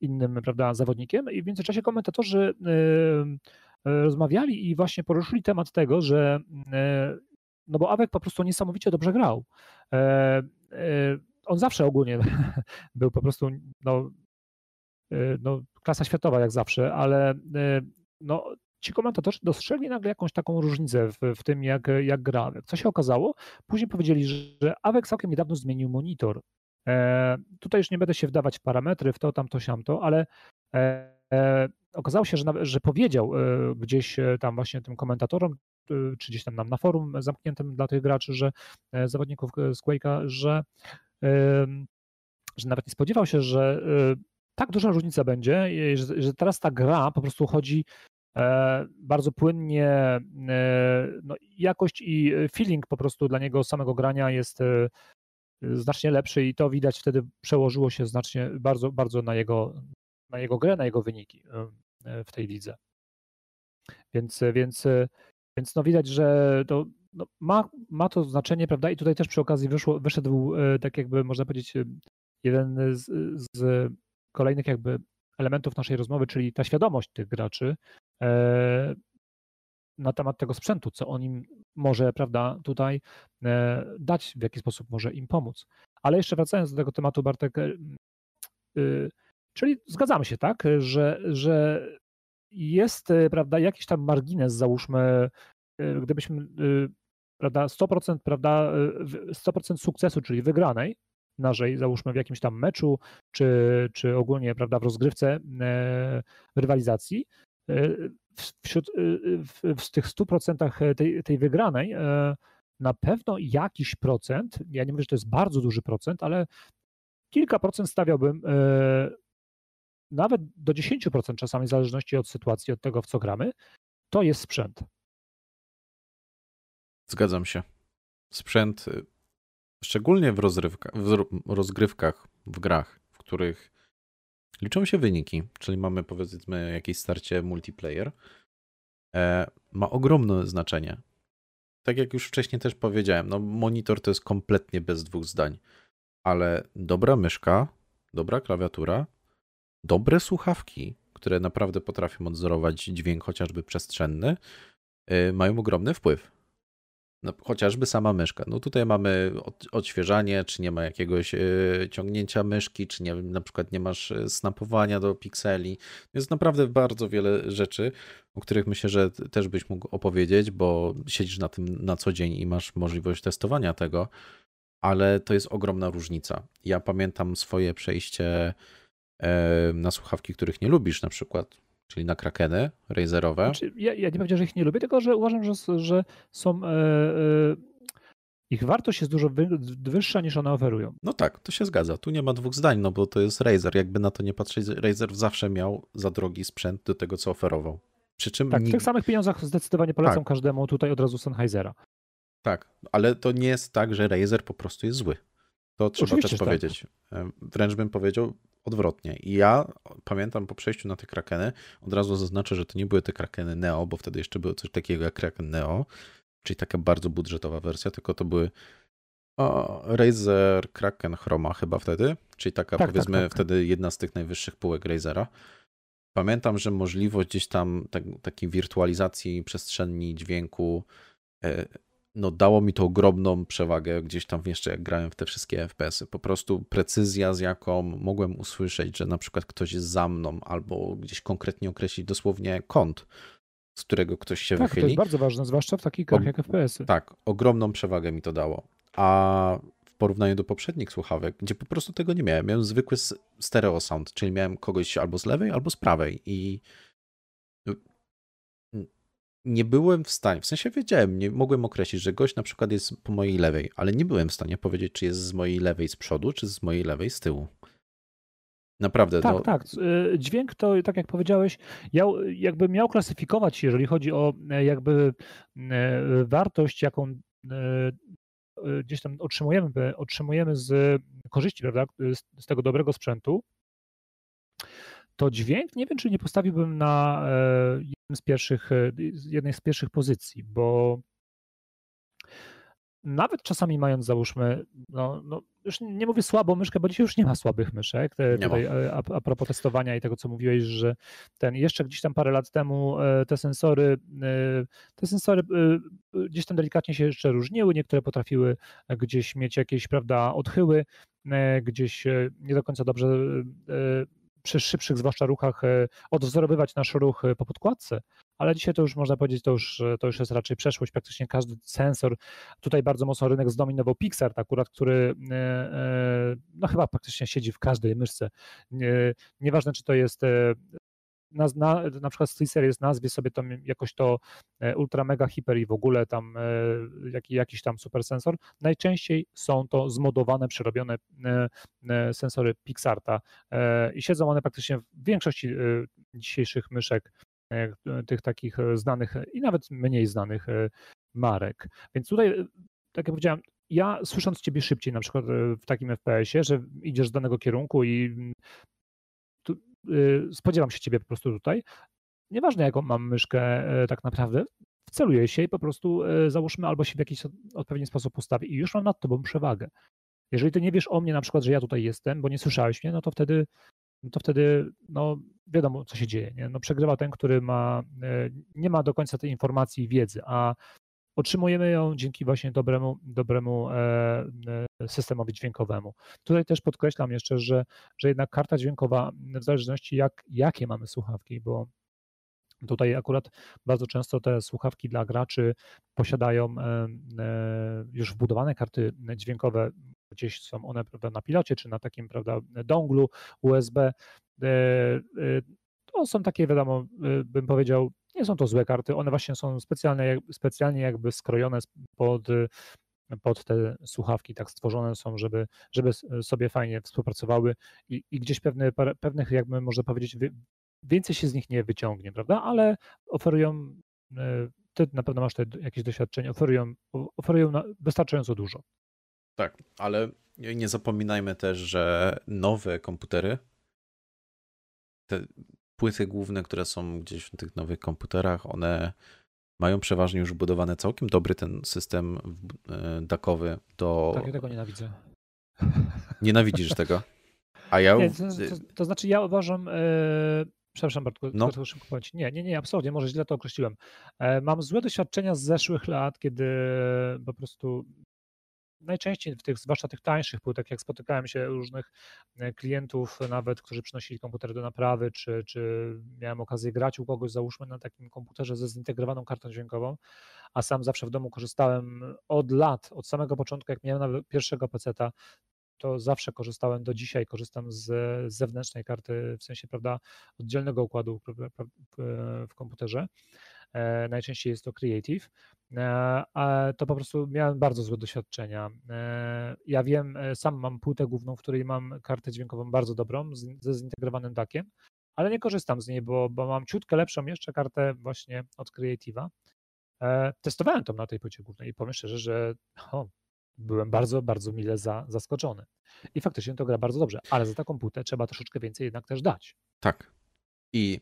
innym prawda, zawodnikiem i w międzyczasie komentatorzy rozmawiali i właśnie poruszyli temat tego, że no bo Awek po prostu niesamowicie dobrze grał on zawsze ogólnie był po prostu no, y, no, klasa światowa jak zawsze, ale y, no, ci komentatorzy dostrzegli nagle jakąś taką różnicę w, w tym, jak, jak gra Co się okazało? Później powiedzieli, że Awek całkiem niedawno zmienił monitor. E, tutaj już nie będę się wdawać w parametry, w to, tamto, siamto, ale e, e, okazało się, że, że powiedział e, gdzieś e, tam właśnie tym komentatorom, e, czy gdzieś tam nam na forum zamkniętym dla tych graczy, że zawodników z Quake'a, że że nawet nie spodziewał się, że y, tak duża różnica będzie, że, teraz ta gra po prostu chodzi e, bardzo płynnie. E, no, jakość i feeling po prostu dla niego samego grania jest e, znacznie lepszy i to widać wtedy przełożyło się znacznie bardzo, bardzo na jego, na jego grę, na jego wyniki w tej lidze. Więc, więc, więc no widać, że to no, ma, ma to znaczenie, prawda? I tutaj też przy okazji wyszło, wyszedł, e, tak jakby można powiedzieć, e, jeden z, z kolejnych jakby elementów naszej rozmowy, czyli ta świadomość tych graczy e, na temat tego sprzętu, co on im może, prawda, tutaj dać, w jaki sposób może im pomóc. Ale jeszcze wracając do tego tematu, Bartek, Czyli zgadzamy się, tak, że, że jest, prawda, jakiś tam margines, załóżmy, gdybyśmy, prawda, 100%, prawda, 100% sukcesu, czyli wygranej, naszej, załóżmy w jakimś tam meczu, czy, czy ogólnie, prawda, w rozgrywce, rywalizacji, wśród, w, w tych 100% tej, tej wygranej na pewno jakiś procent, ja nie mówię, że to jest bardzo duży procent, ale kilka procent stawiałbym, e, nawet do 10% czasami, w zależności od sytuacji, od tego, w co gramy, to jest sprzęt. Zgadzam się. Sprzęt, y, szczególnie w, rozrywka, w rozgrywkach, w grach, w których liczą się wyniki, czyli mamy powiedzmy jakieś starcie multiplayer, e, ma ogromne znaczenie tak jak już wcześniej też powiedziałem, no monitor to jest kompletnie bez dwóch zdań, ale dobra myszka, dobra klawiatura, dobre słuchawki, które naprawdę potrafią odzorować dźwięk chociażby przestrzenny, yy, mają ogromny wpływ. No, chociażby sama myszka. No tutaj mamy od, odświeżanie, czy nie ma jakiegoś y, ciągnięcia myszki, czy nie, na przykład nie masz e, snapowania do pikseli. Jest naprawdę bardzo wiele rzeczy, o których myślę, że też byś mógł opowiedzieć, bo siedzisz na tym na co dzień i masz możliwość testowania tego, ale to jest ogromna różnica. Ja pamiętam swoje przejście y, na słuchawki, których nie lubisz, na przykład czyli na krakeny razerowe. Znaczy, ja, ja, nie powiedziałem, że ich nie lubię, tylko że uważam, że, że są. E, ich wartość jest dużo wyższa niż one oferują. No tak, to się zgadza. Tu nie ma dwóch zdań, no bo to jest Razer. Jakby na to nie patrzeć, Razer zawsze miał za drogi sprzęt do tego, co oferował. Przy czym tak, w tych samych pieniądzach zdecydowanie polecam tak. każdemu tutaj od razu Sennheisera. Tak, ale to nie jest tak, że Razer po prostu jest zły. To trzeba Oczywiście też tak. powiedzieć. Tak. Wręcz bym powiedział, odwrotnie. I ja pamiętam po przejściu na te krakeny, od razu zaznaczę, że to nie były te krakeny Neo, bo wtedy jeszcze było coś takiego jak kraken Neo, czyli taka bardzo budżetowa wersja, tylko to były o, Razer Kraken Chroma chyba wtedy, czyli taka tak, tak powiedzmy tak, tak, wtedy jedna z tych najwyższych półek Razera. Pamiętam, że możliwość gdzieś tam tak, takiej wirtualizacji przestrzeni dźwięku e, no dało mi to ogromną przewagę gdzieś tam jeszcze jak grałem w te wszystkie FPS-y. Po prostu precyzja, z jaką mogłem usłyszeć, że na przykład ktoś jest za mną, albo gdzieś konkretnie określić dosłownie kąt, z którego ktoś się tak, wychyli. to jest bardzo ważne, zwłaszcza w takich grach jak FPS-y. Tak, ogromną przewagę mi to dało. A w porównaniu do poprzednich słuchawek, gdzie po prostu tego nie miałem, miałem zwykły stereo sound, czyli miałem kogoś albo z lewej, albo z prawej i nie byłem w stanie, w sensie wiedziałem, nie mogłem określić, że gość na przykład jest po mojej lewej, ale nie byłem w stanie powiedzieć, czy jest z mojej lewej z przodu, czy z mojej lewej z tyłu. Naprawdę. Tak, no... tak. Y, dźwięk to, tak jak powiedziałeś, ja jakby miał klasyfikować, jeżeli chodzi o e, jakby e, wartość, jaką e, gdzieś tam otrzymujemy, otrzymujemy z korzyści, prawda, z, z tego dobrego sprzętu, to dźwięk nie wiem, czy nie postawiłbym na jednym z pierwszych, jednej z pierwszych pozycji, bo nawet czasami mając, załóżmy, no, no już nie mówię słabą myszkę, bo dzisiaj już nie ma słabych myszek. Te, tutaj, a, a propos testowania i tego, co mówiłeś, że ten jeszcze gdzieś tam parę lat temu te sensory, te sensory gdzieś tam delikatnie się jeszcze różniły. Niektóre potrafiły gdzieś mieć jakieś, prawda, odchyły, gdzieś nie do końca dobrze przy szybszych zwłaszcza ruchach e, odwzorowywać nasz ruch e, po podkładce, ale dzisiaj to już można powiedzieć, to już, to już jest raczej przeszłość, praktycznie każdy sensor, tutaj bardzo mocno rynek zdominował Pixar, akurat, który e, no chyba praktycznie siedzi w każdej myszce, nieważne czy to jest na, na, na przykład SteelSeries nazwie sobie tam jakoś to e, ultra mega hiper i w ogóle tam e, jak, jakiś tam super sensor, najczęściej są to zmodowane, przerobione e, sensory Pixarta i siedzą one praktycznie w większości dzisiejszych myszek tych takich znanych i nawet mniej znanych marek. Więc tutaj, tak jak powiedziałem, ja słysząc Ciebie szybciej, na przykład w takim FPS-ie, że idziesz z danego kierunku i Y, spodziewam się ciebie po prostu tutaj. Nieważne, jaką mam myszkę e, tak naprawdę, wceluję się i po prostu e, załóżmy albo się w jakiś odpowiedni sposób ustawię i już mam nad tobą przewagę. Jeżeli ty nie wiesz o mnie na przykład, że ja tutaj jestem, bo nie słyszałeś mnie, no to wtedy, no to wtedy no wiadomo, co się dzieje. Nie? No przegrywa ten, który ma, nie ma do końca tej informacji i wiedzy, a otrzymujemy ją dzięki właśnie dobremu, dobremu systemowi dźwiękowemu. Tutaj też podkreślam jeszcze, że, że jednak karta dźwiękowa, w zależności jak, jakie mamy słuchawki, bo Tutaj akurat bardzo często te słuchawki dla graczy posiadają już wbudowane karty dźwiękowe, gdzieś są one prawda, na pilocie czy na takim prawda, donglu USB. E, e, to są takie, wiadomo, e, bym powiedział, nie są to złe karty, one właśnie są specjalnie, specjalnie jakby skrojone pod, pod te słuchawki, tak stworzone są, żeby, żeby sobie fajnie współpracowały i, i gdzieś pewne, pewnych, jakby można powiedzieć, więcej się z nich nie wyciągnie, prawda? Ale oferują, ty na pewno masz te jakieś doświadczenie, oferują, oferują wystarczająco dużo. Tak, ale nie zapominajmy też, że nowe komputery, te płyty główne, które są gdzieś w tych nowych komputerach, one mają przeważnie już budowany całkiem dobry ten system e, dakowy do... Tak, ja tego nienawidzę. Nienawidzisz tego? A ja... Nie, to, to, to, znaczy ja uważam... Yy... Przepraszam Bartku, no. tylko szybko powiedzieć. Nie, nie, nie, absolutnie, może źle to określiłem. E, mam złe doświadczenia z zeszłych lat, kiedy po prostu najczęściej w tych, zwłaszcza tych tańszych płytek, jak spotykałem się różnych e, klientów nawet, którzy przynosili komputer do naprawy, czy, czy miałem okazję grać u kogoś, załóżmy na takim komputerze ze zintegrowaną kartą dźwiękową, a sam zawsze w domu korzystałem od lat, od samego początku, jak miałem pierwszego peceta, to zawsze korzystałem, do dzisiaj korzystam z zewnętrznej karty, w sensie, prawda, oddzielnego układu w komputerze. E, najczęściej jest to Creative, e, to po prostu miałem bardzo złe doświadczenia. E, ja wiem, sam mam płytę główną, w której mam kartę dźwiękową bardzo dobrą, ze zintegrowanym dakiem, ale nie korzystam z niej, bo, bo mam ciutkę lepszą jeszcze kartę właśnie od Creative'a. Testowałem to na tej płycie głównej i powiem szczerze, że o, byłem bardzo, bardzo mile za, zaskoczony. I faktycznie to gra bardzo dobrze, ale za taką płytę trzeba troszeczkę więcej jednak też dać. Tak. I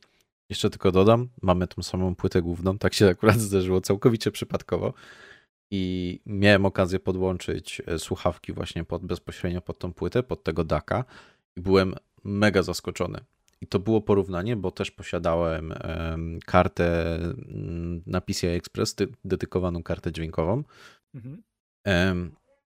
jeszcze tylko dodam, mamy tą samą płytę główną, tak się akurat zdarzyło całkowicie przypadkowo. I miałem okazję podłączyć e, słuchawki właśnie pod, bezpośrednio pod tą płytę, pod tego DAKa i byłem mega zaskoczony. I to było porównanie, bo też posiadałem kartę mm, na PCI Express, dedykowaną kartę dźwiękową. Mhm.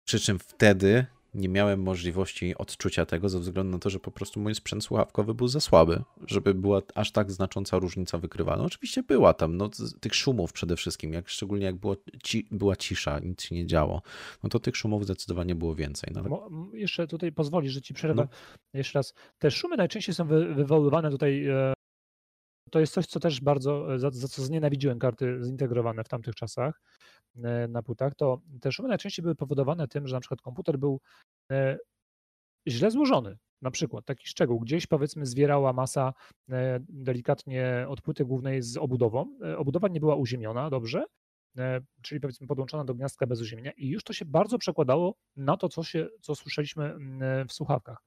Przy czym wtedy nie miałem możliwości odczucia tego ze względu na to, że po prostu mój sprzęt słuchawkowy był za słaby, żeby była aż tak znacząca różnica wykrywana. Oczywiście była tam, no, tych szumów przede wszystkim, jak, szczególnie jak było, ci, była cisza, nic się nie działo, no to tych szumów zdecydowanie było więcej. Nawet. jeszcze tutaj pozwolisz, że ci przerwę no. jeszcze raz. Te szumy najczęściej są wy, wywoływane tutaj e, to jest coś, co też bardzo, za, za, co znienawidziłem karty zintegrowane w tamtych czasach, E, na płytach, to te szumy najczęściej były powodowane tym, że na przykład komputer był e, źle złożony. Na przykład taki szczegół, gdzieś powiedzmy zwierała masa e, delikatnie od płyty głównej z obudową. Obudowa nie była uziemiona dobrze, czyli powiedzmy podłączona do gniazdka bez uziemienia i już to się bardzo przekładało na to, co, się, co słyszeliśmy mm, w słuchawkach.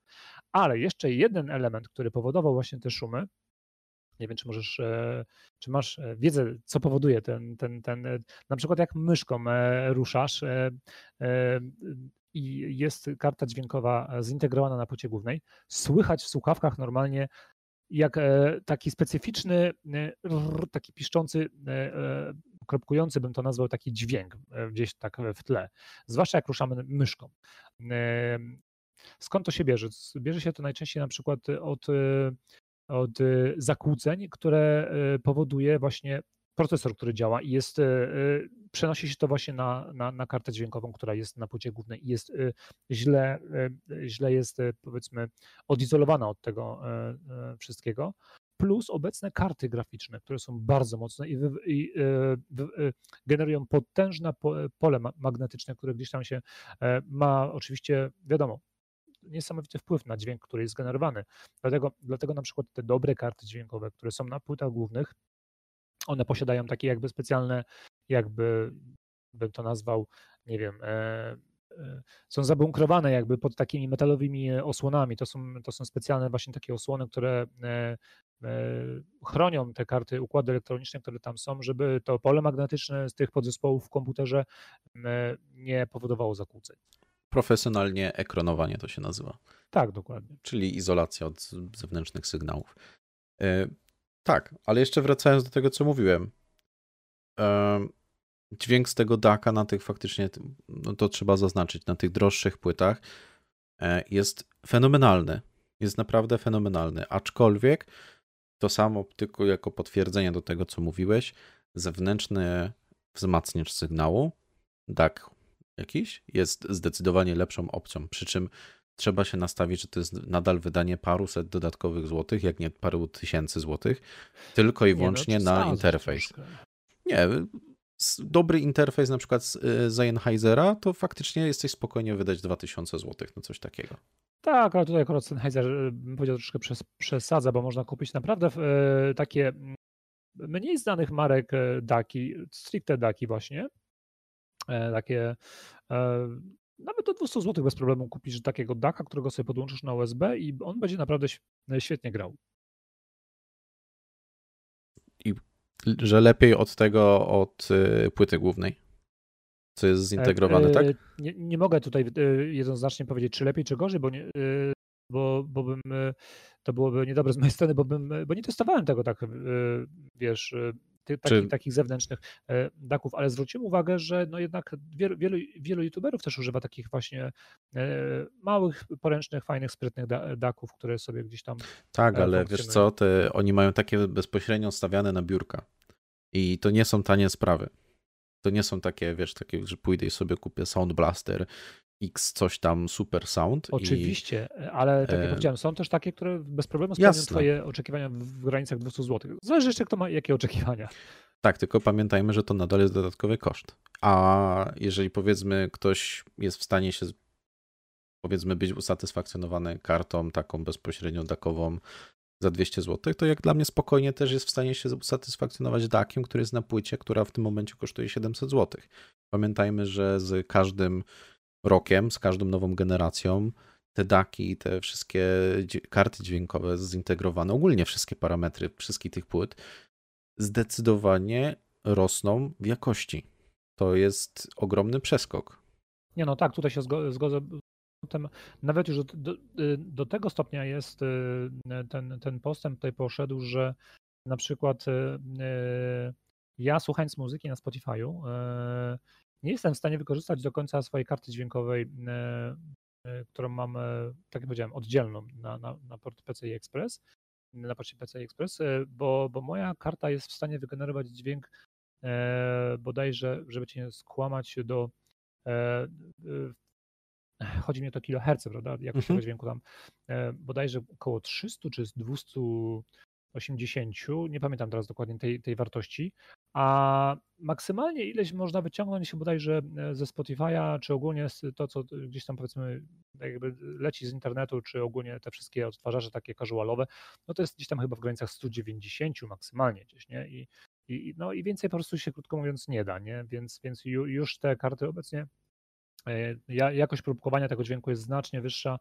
Ale jeszcze jeden element, który powodował właśnie te szumy, nie wiem, czy możesz, e, czy masz e, wiedzę, co powoduje ten, ten, ten, e, na przykład jak myszką ruszasz i jest karta dźwiękowa zintegrowana na płycie głównej, słychać w słuchawkach normalnie jak taki specyficzny, taki piszczący, kropkujący bym to nazwał taki dźwięk gdzieś tak w tle, zwłaszcza jak ruszamy myszką. Skąd to się bierze? Bierze się to najczęściej na przykład od od y, zakłóceń, które y, powoduje właśnie procesor, który działa i jest, y, przenosi się to właśnie na, na, na kartę dźwiękową, która jest na płycie głównej i jest źle, źle jest powiedzmy odizolowana od tego wszystkiego. Plus obecne karty graficzne, które są bardzo mocne i, wy, i generują potężne pole magnetyczne, które gdzieś tam się ma. Oczywiście, wiadomo, niesamowity wpływ na dźwięk, który jest generowany. Dlatego, dlatego na przykład te dobre karty dźwiękowe, które są na płytach głównych, one posiadają takie jakby specjalne, jakby bym to nazwał, nie wiem, e, e, są zabunkrowane jakby pod takimi metalowymi osłonami. To są, to są specjalne właśnie takie osłony, które e, chronią te karty, układy elektroniczne, które tam są, żeby to pole magnetyczne z tych podzespołów w komputerze nie powodowało zakłóceń. Profesjonalnie ekronowanie to się nazywa. Tak, dokładnie. Czyli izolacja od zewnętrznych sygnałów. E, tak, ale jeszcze wracając do tego, co mówiłem. E, dźwięk z tego daka na tych faktycznie, no to trzeba zaznaczyć, na tych droższych płytach e, jest fenomenalny. Jest naprawdę fenomenalny. Aczkolwiek to samo tylko jako potwierdzenie do tego, co mówiłeś, zewnętrzny wzmacniacz sygnału, DAC jakiś, jest zdecydowanie lepszą opcją. Przy czym trzeba się nastawić, że to jest nadal wydanie paruset dodatkowych złotych, jak nie paru tysięcy złotych, tylko i wyłącznie no, na interfejs. Nie, dobry interfejs na przykład z y, Sennheisera, to faktycznie jesteś spokojnie wydać 2000 złotych na coś takiego. Tak, ale tutaj akurat Sennheiser y, powiedział troszkę przez, przesadza, bo można kupić naprawdę y, takie mniej znanych marek daki, stricte daki właśnie, takie e, nawet do 200 zł bez problemu kupisz takiego daka, którego sobie podłączysz na USB i on będzie naprawdę świetnie grał. I że lepiej od tego, od y, płyty głównej, co jest zintegrowane, e, tak? E, nie, nie mogę tutaj e, jednoznacznie powiedzieć, czy lepiej, czy gorzej, bo, nie, bo, bo bym, to byłoby niedobre z mojej strony, bo, bym, bo nie testowałem tego tak, wiesz, ty, taki, Czy... takich zewnętrznych e, daków, ale zwróciłem uwagę, że no jednak wielu, wielu, wielu youtuberów też używa takich właśnie e, małych, poręcznych, fajnych, sprytnych daków, które sobie gdzieś tam. Tak, e, ale wiesz co, te, oni mają takie bezpośrednio stawiane na biurka. I to nie są tanie sprawy. To nie są takie, wiesz, takie, że pójdę i sobie kupię Sound Blaster X coś tam super sound. Oczywiście, i... ale tak jak e... powiedziałem, są też takie, które bez problemu spełnią Jasne. twoje oczekiwania w granicach 200 zł. Zależy jeszcze kto ma jakie oczekiwania. Tak, tylko pamiętajmy, że to nadal jest dodatkowy koszt. A jeżeli powiedzmy ktoś jest w stanie się powiedzmy być usatysfakcjonowany kartą taką bezpośrednio dakową za 200 zł, to jak dla mnie spokojnie też jest w stanie się usatysfakcjonować dakiem, który jest na płycie, która w tym momencie kosztuje 700 zł. Pamiętajmy, że z każdym rokiem, z każdą nową generacją, te daki, te wszystkie karty dźwiękowe zintegrowane, ogólnie wszystkie parametry wszystkich tych płyt, zdecydowanie rosną w jakości. To jest ogromny przeskok. Nie no tak, tutaj się zgodzę. Nawet już do, do, do, tego stopnia jest y, ten, ten postęp tutaj poszedł, że na przykład y, y, ja słuchając muzyki na Spotify'u nie jestem w stanie wykorzystać do końca swojej karty dźwiękowej, e, e, którą mam, e, tak jak powiedziałem, oddzielną na, na, na port PCI Express, na porcie PCI Express, bo, bo moja karta jest w stanie wygenerować dźwięk bodajże, żeby cię nie skłamać, do chodzi mi o to kiloherce, prawda, jakość mhm. tego dźwięku tam, bodajże około 300 czy 280, nie pamiętam teraz dokładnie tej, tej wartości, a maksymalnie ileś można wyciągnąć bodajże e, ze Spotify'a, czy ogólnie to, co gdzieś tam powiedzmy jakby leci z internetu, czy ogólnie te wszystkie odtwarzacze takie casualowe, no to jest gdzieś tam chyba w granicach 190 maksymalnie gdzieś, nie? I, i, no i więcej po prostu się krótko mówiąc nie da, nie? Więc, więc już te karty obecnie, e, jakość próbkowania tego dźwięku jest znacznie wyższa,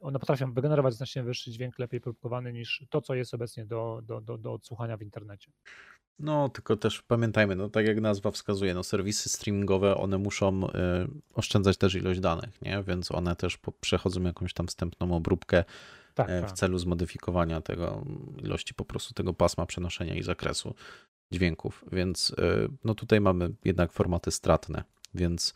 one potrafią wygenerować znacznie wyższy dźwięk, lepiej próbkowany niż to, co jest obecnie do, do, do, do odsłuchania w internecie. No, tylko też pamiętajmy, no tak jak nazwa wskazuje, no serwisy streamingowe, one muszą y, oszczędzać też ilość danych, nie? Więc one też po, przechodzą jakąś tam wstępną obróbkę tak, y, w tak. celu zmodyfikowania tego ilości po prostu tego pasma przenoszenia i zakresu dźwięków. Więc y, no tutaj mamy jednak formaty stratne, więc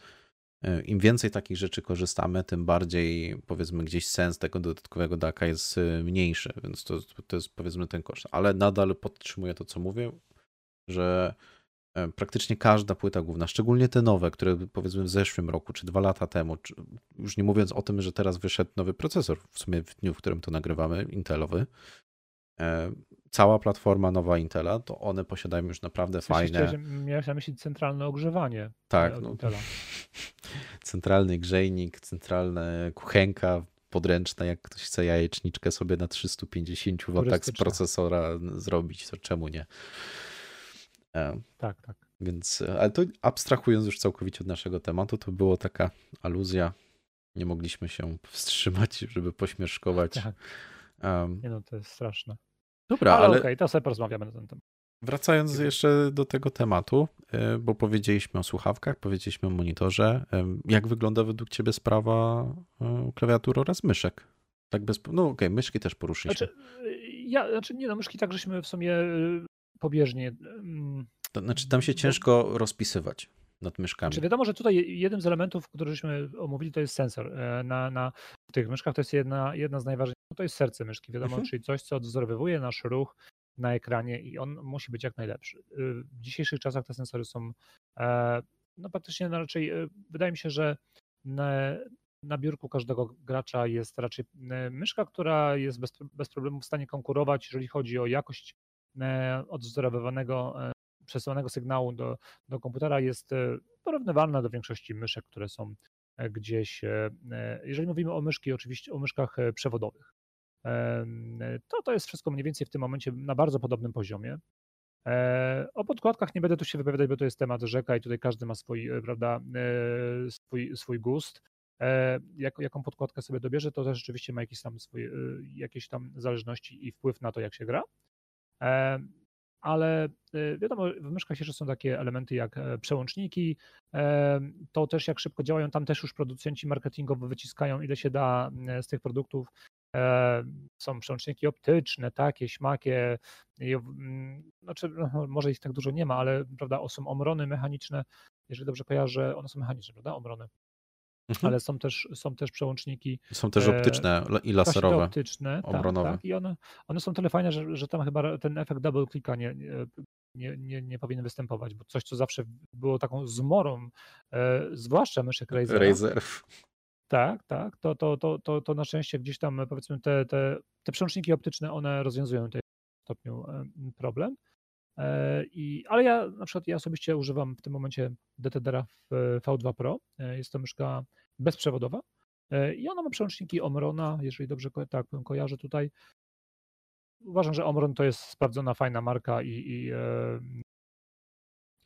im więcej takich rzeczy korzystamy, tym bardziej powiedzmy gdzieś sens tego dodatkowego daka jest mniejszy, więc to, to jest powiedzmy ten koszt. Ale nadal podtrzymuję to, co mówię że e, praktycznie każda płyta główna, szczególnie te nowe, które powiedzmy w zeszłym roku czy dwa lata temu, już nie mówiąc o tym, że teraz wyszedł nowy procesor, w sumie w dniu, w którym to nagrywamy, Intelowy, e, cała platforma nowa Intela, to one posiadają już naprawdę w sensie fajne. Miałeś na myśli centralne ogrzewanie. Tak. No, Intela. centralny grzejnik, centralna kuchenka podręczna, jak ktoś chce jajeczniczkę sobie na 350 W z procesora zrobić, to czemu nie? E, tak, tak. Więc, e, ale to abstrahując już całkowicie od naszego tematu, to było taka aluzja. Nie mogliśmy się wstrzymać, żeby pośmieszkować. Tak. Um, nie no, to jest straszne. Dobra, ale, ale... okej, okay, to sobie porozmawiamy na ten temat. Wracając jeszcze do tego tematu, e, bo powiedzieliśmy o słuchawkach, powiedzieliśmy o monitorze. Jak wygląda według Ciebie sprawa klawiatury oraz myszek? Tak bez... No okej, okay, myszki też poruszyliśmy. Znaczy, ja, znaczy nie no, myszki tak żeśmy w sumie pobieżnie. To znaczy tam się ciężko rozpisywać nad myszkami. Czy wiadomo, że tutaj jednym z elementów, które żeśmy omówili, to jest sensor. E, na, na tych myszkach to jest jedna, jedna z najważniejszych, no to jest serce myszki, wiadomo, mhm. czyli coś, co odwzorowywuje nasz ruch na ekranie i on musi być jak najlepszy. Y, w dzisiejszych czasach te sensory są e, no praktycznie no raczej, e, wydaje mi się, że na, na biurku każdego gracza jest raczej myszka, która jest bez, bez problemu w stanie konkurować, jeżeli chodzi o jakość odwzorowywanego przesyłanego sygnału do, do komputera jest e, porównywalna do większości myszek, które są e, gdzieś, e, jeżeli mówimy o myszki, oczywiście o myszkach przewodowych. To to jest wszystko mniej więcej w tym momencie na bardzo podobnym poziomie. O podkładkach nie będę tu się wypowiadać, bo to jest temat rzeka i tutaj każdy ma swój, prawda, swój, swój gust. Jak, jaką podkładkę sobie dobierze, to też rzeczywiście ma jakieś tam, swoje, jakieś tam zależności i wpływ na to, jak się gra ale y, wiadomo, w myszkach jeszcze są takie elementy jak e, przełączniki, e, to też jak szybko działają, tam też już producenci marketingowo wyciskają ile się da e, z tych produktów. Są przełączniki optyczne, takie, śmakie, znaczy no, może ich tak dużo nie ma, ale prawda, są omrony mechaniczne, jeżeli dobrze kojarzę, one są mechaniczne, prawda, omrony. Mhm. ale są też, są też przełączniki. Są też optyczne i laserowe. optyczne, obronowe. Tak, tak, I one, one są tyle fajne, że, że tam chyba ten efekt double clicka nie, nie, nie, nie powinien występować, bo coś, co zawsze było taką zmorą, e, zwłaszcza myszek Razer. Razer. Tak, tak. To, to, to, to, to na szczęście gdzźś tam powiedzmy te, te, te przełączniki optyczne, one rozwiązują ten stopniu problem. E, I, ale ja na przykład ja osobiście używam w tym momencie DTDR w V2 Pro. E, jest to myszka bezprzewodowa e, i ona ma przełączniki Omrona, jeżeli dobrze tak kojarzę tutaj. Uważam, że Omron to jest sprawdzona, fajna marka i, i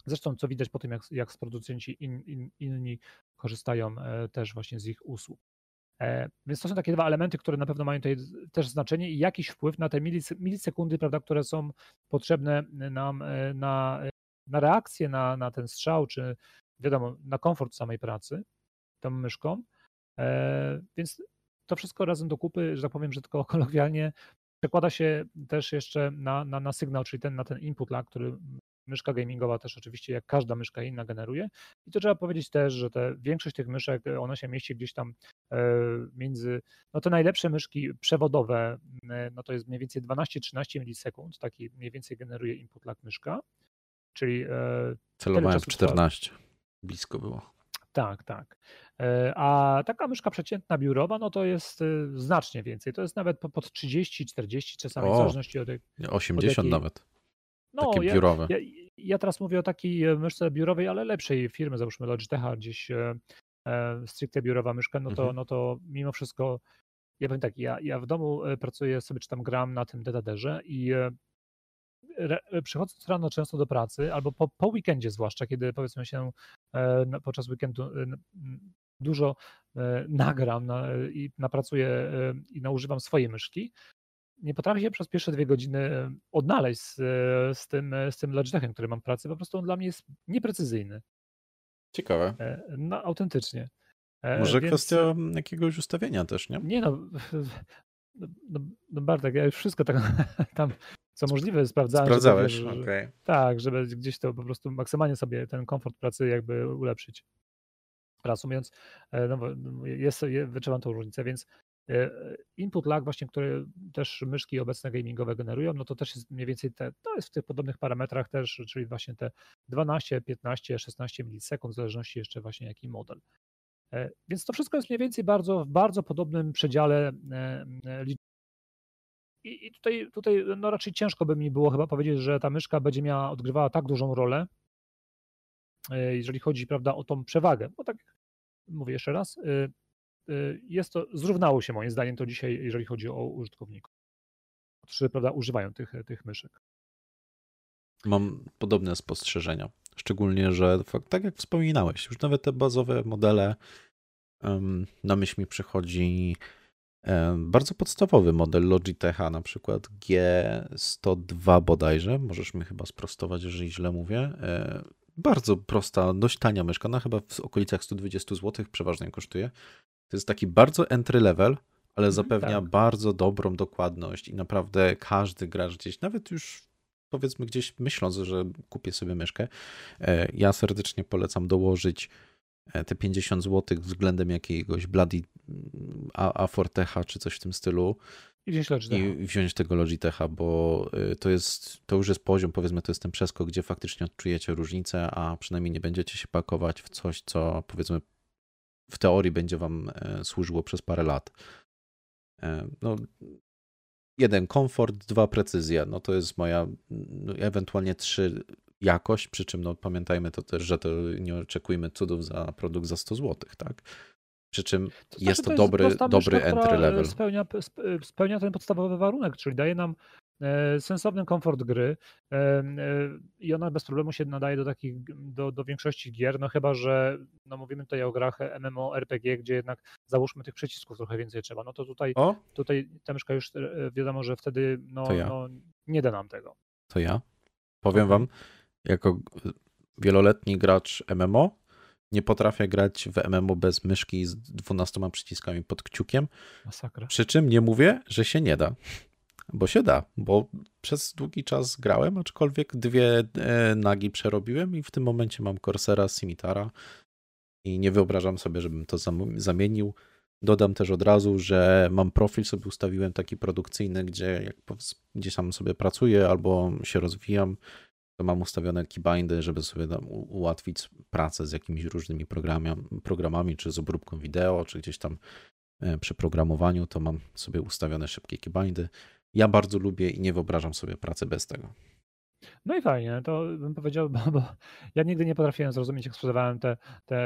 zresztą co widać po tym, jak, jak producenci in, in, inni korzystają też właśnie z ich usług. E, więc to są takie dwa elementy, które na pewno mają tutaj też znaczenie i jakiś wpływ na te milisekundy, prawda, które są potrzebne nam e, na, na reakcję na, na ten strzał, czy wiadomo, na komfort samej pracy tą myszką. E, więc to wszystko razem do kupy, że tak powiem, że tylko kolokwialnie, przekłada się też jeszcze na, na, na sygnał, czyli ten, na ten input lag, który myszka gamingowa też oczywiście jak każda myszka inna generuje. I to trzeba powiedzieć też, że te, większość tych myszek, one się mieści gdzieś tam e, między, no te najlepsze myszki przewodowe, e, no to jest mniej więcej 12-13 milisekund, taki mniej więcej generuje input lag myszka, czyli... E, Celowałem w 14, blisko było. Tak, tak. A taka myszka przeciętna biurowa, no to jest znacznie więcej. To jest nawet pod 30, 40 czasami, o, w zależności od. 80 od jakiej, nawet. No, Takie biurowe. Ja, ja, teraz mówię o takiej e, myszce biurowej, ale lepszej firmy, załóżmy Logitecha, gdzieś e, e, stricte biurowa myszka, no to, mhm. no to mimo wszystko, ja powiem tak, ja, ja w domu e, pracuję sobie, czy tam gram na tym DDD-że i re, przychodząc rano często do pracy, albo po, po weekendzie zwłaszcza, kiedy powiedzmy się e, podczas weekendu e, dużo nagram na, i napracuję i naużywam swojej myszki, nie potrafię się przez pierwsze dwie godziny odnaleźć z, z tym, z tym Logitechem, który mam pracy. Po prostu on dla mnie jest nieprecyzyjny. Ciekawe. E, no, autentycznie. E, Może Więc... kwestia jakiegoś ustawienia też, nie? Nie no, no, no, no Bartek, ja już wszystko tak, tam, co możliwe sprawdzałem. Sprawdzałeś. Okay. Tak, żeby gdzieś to po prostu maksymalnie sobie ten komfort pracy jakby ulepszyć. Reasumując, e, no, jest, wyczuwam tą różnicę, więc E, input lag właśnie, który też myszki obecne gamingowe generują, no to też jest mniej więcej te, to jest w tych podobnych parametrach też, czyli właśnie te 12, 15, 16 milisekund, w zależności jeszcze właśnie jaki model. E, więc to wszystko jest mniej więcej bardzo, w bardzo podobnym przedziale e, i, tutaj, tutaj no raczej ciężko by mi było chyba powiedzieć, że ta myszka będzie miała, odgrywała tak dużą rolę, jeżeli chodzi prawda, o tą przewagę. Bo tak mówię jeszcze raz, jest to, zrównało się moim zdaniem to dzisiaj, jeżeli chodzi o użytkowników, którzy prawda, używają tych, tych myszek. Mam podobne spostrzeżenia. Szczególnie, że tak jak wspominałeś, już nawet te bazowe modele, na myśl mi przychodzi bardzo podstawowy model Logitecha, na przykład G102 bodajże. Możesz mi chyba sprostować, jeżeli źle mówię. E, bardzo prosta, dość tania myszka, ona chyba w okolicach 120 zł przeważnie kosztuje. To jest taki bardzo entry level, ale mhm, zapewnia tak. bardzo dobrą dokładność i naprawdę każdy gracz gdzieś, nawet już powiedzmy gdzieś myśląc, że kupię sobie myszkę, e, ja serdecznie polecam dołożyć e, te 50 zł względem jakiegoś Bloody mm, A4Techa czy coś w tym stylu. I wziąć Logitecha. I wziąć tego Logitecha, bo y, to jest, to już jest poziom, powiedzmy, to jest ten przeskok, gdzie faktycznie odczujecie różnicę, a przynajmniej nie będziecie się pakować w coś, co powiedzmy w teorii będzie wam e, służyło przez parę lat. E, no, jeden komfort, dwa precyzja, no to jest moja, no, ewentualnie trzy jakość, przy czym no, pamiętajmy to też, że to nie oczekujmy cudów za produkt za 100 zł, tak? Przy czym to jest to, to jest dobry, dobry entry level. Spełnia, spełnia ten podstawowy warunek, czyli daje nam sensowny komfort gry e, e, i ona bez problemu się nadaje do takich, do, do większości gier, no chyba, że no mówimy tutaj o grach MMORPG, gdzie jednak załóżmy tych przycisków trochę więcej trzeba, no to tutaj, o? tutaj ta myszka już wiadomo, że wtedy no, ja. no, nie da nam tego. To ja powiem okay. wam, jako wieloletni gracz MMO, nie potrafię grać w MMO bez myszki z 12 przyciskami pod kciukiem. Masakra. Przy czym nie mówię, że się nie da. Bo się da, bo przez długi czas grałem, aczkolwiek dwie e, nagi przerobiłem i w tym momencie mam Corsera, Scimitara i nie wyobrażam sobie, żebym to zamienił. Dodam też od razu, że mam profil sobie ustawiłem taki produkcyjny, gdzie jak gdzieś tam sobie pracuję albo się rozwijam, to mam ustawione keybindy, żeby sobie ułatwić pracę z jakimiś różnymi programami, programami, czy z obróbką wideo, czy gdzieś tam e, przy programowaniu, to mam sobie ustawione szybkie keybindy. Ja bardzo lubię i nie wyobrażam sobie pracy bez tego. No i fajnie, to bym powiedział, bo, bo ja nigdy nie potrafiłem zrozumieć, jak sprzedawałem te, te,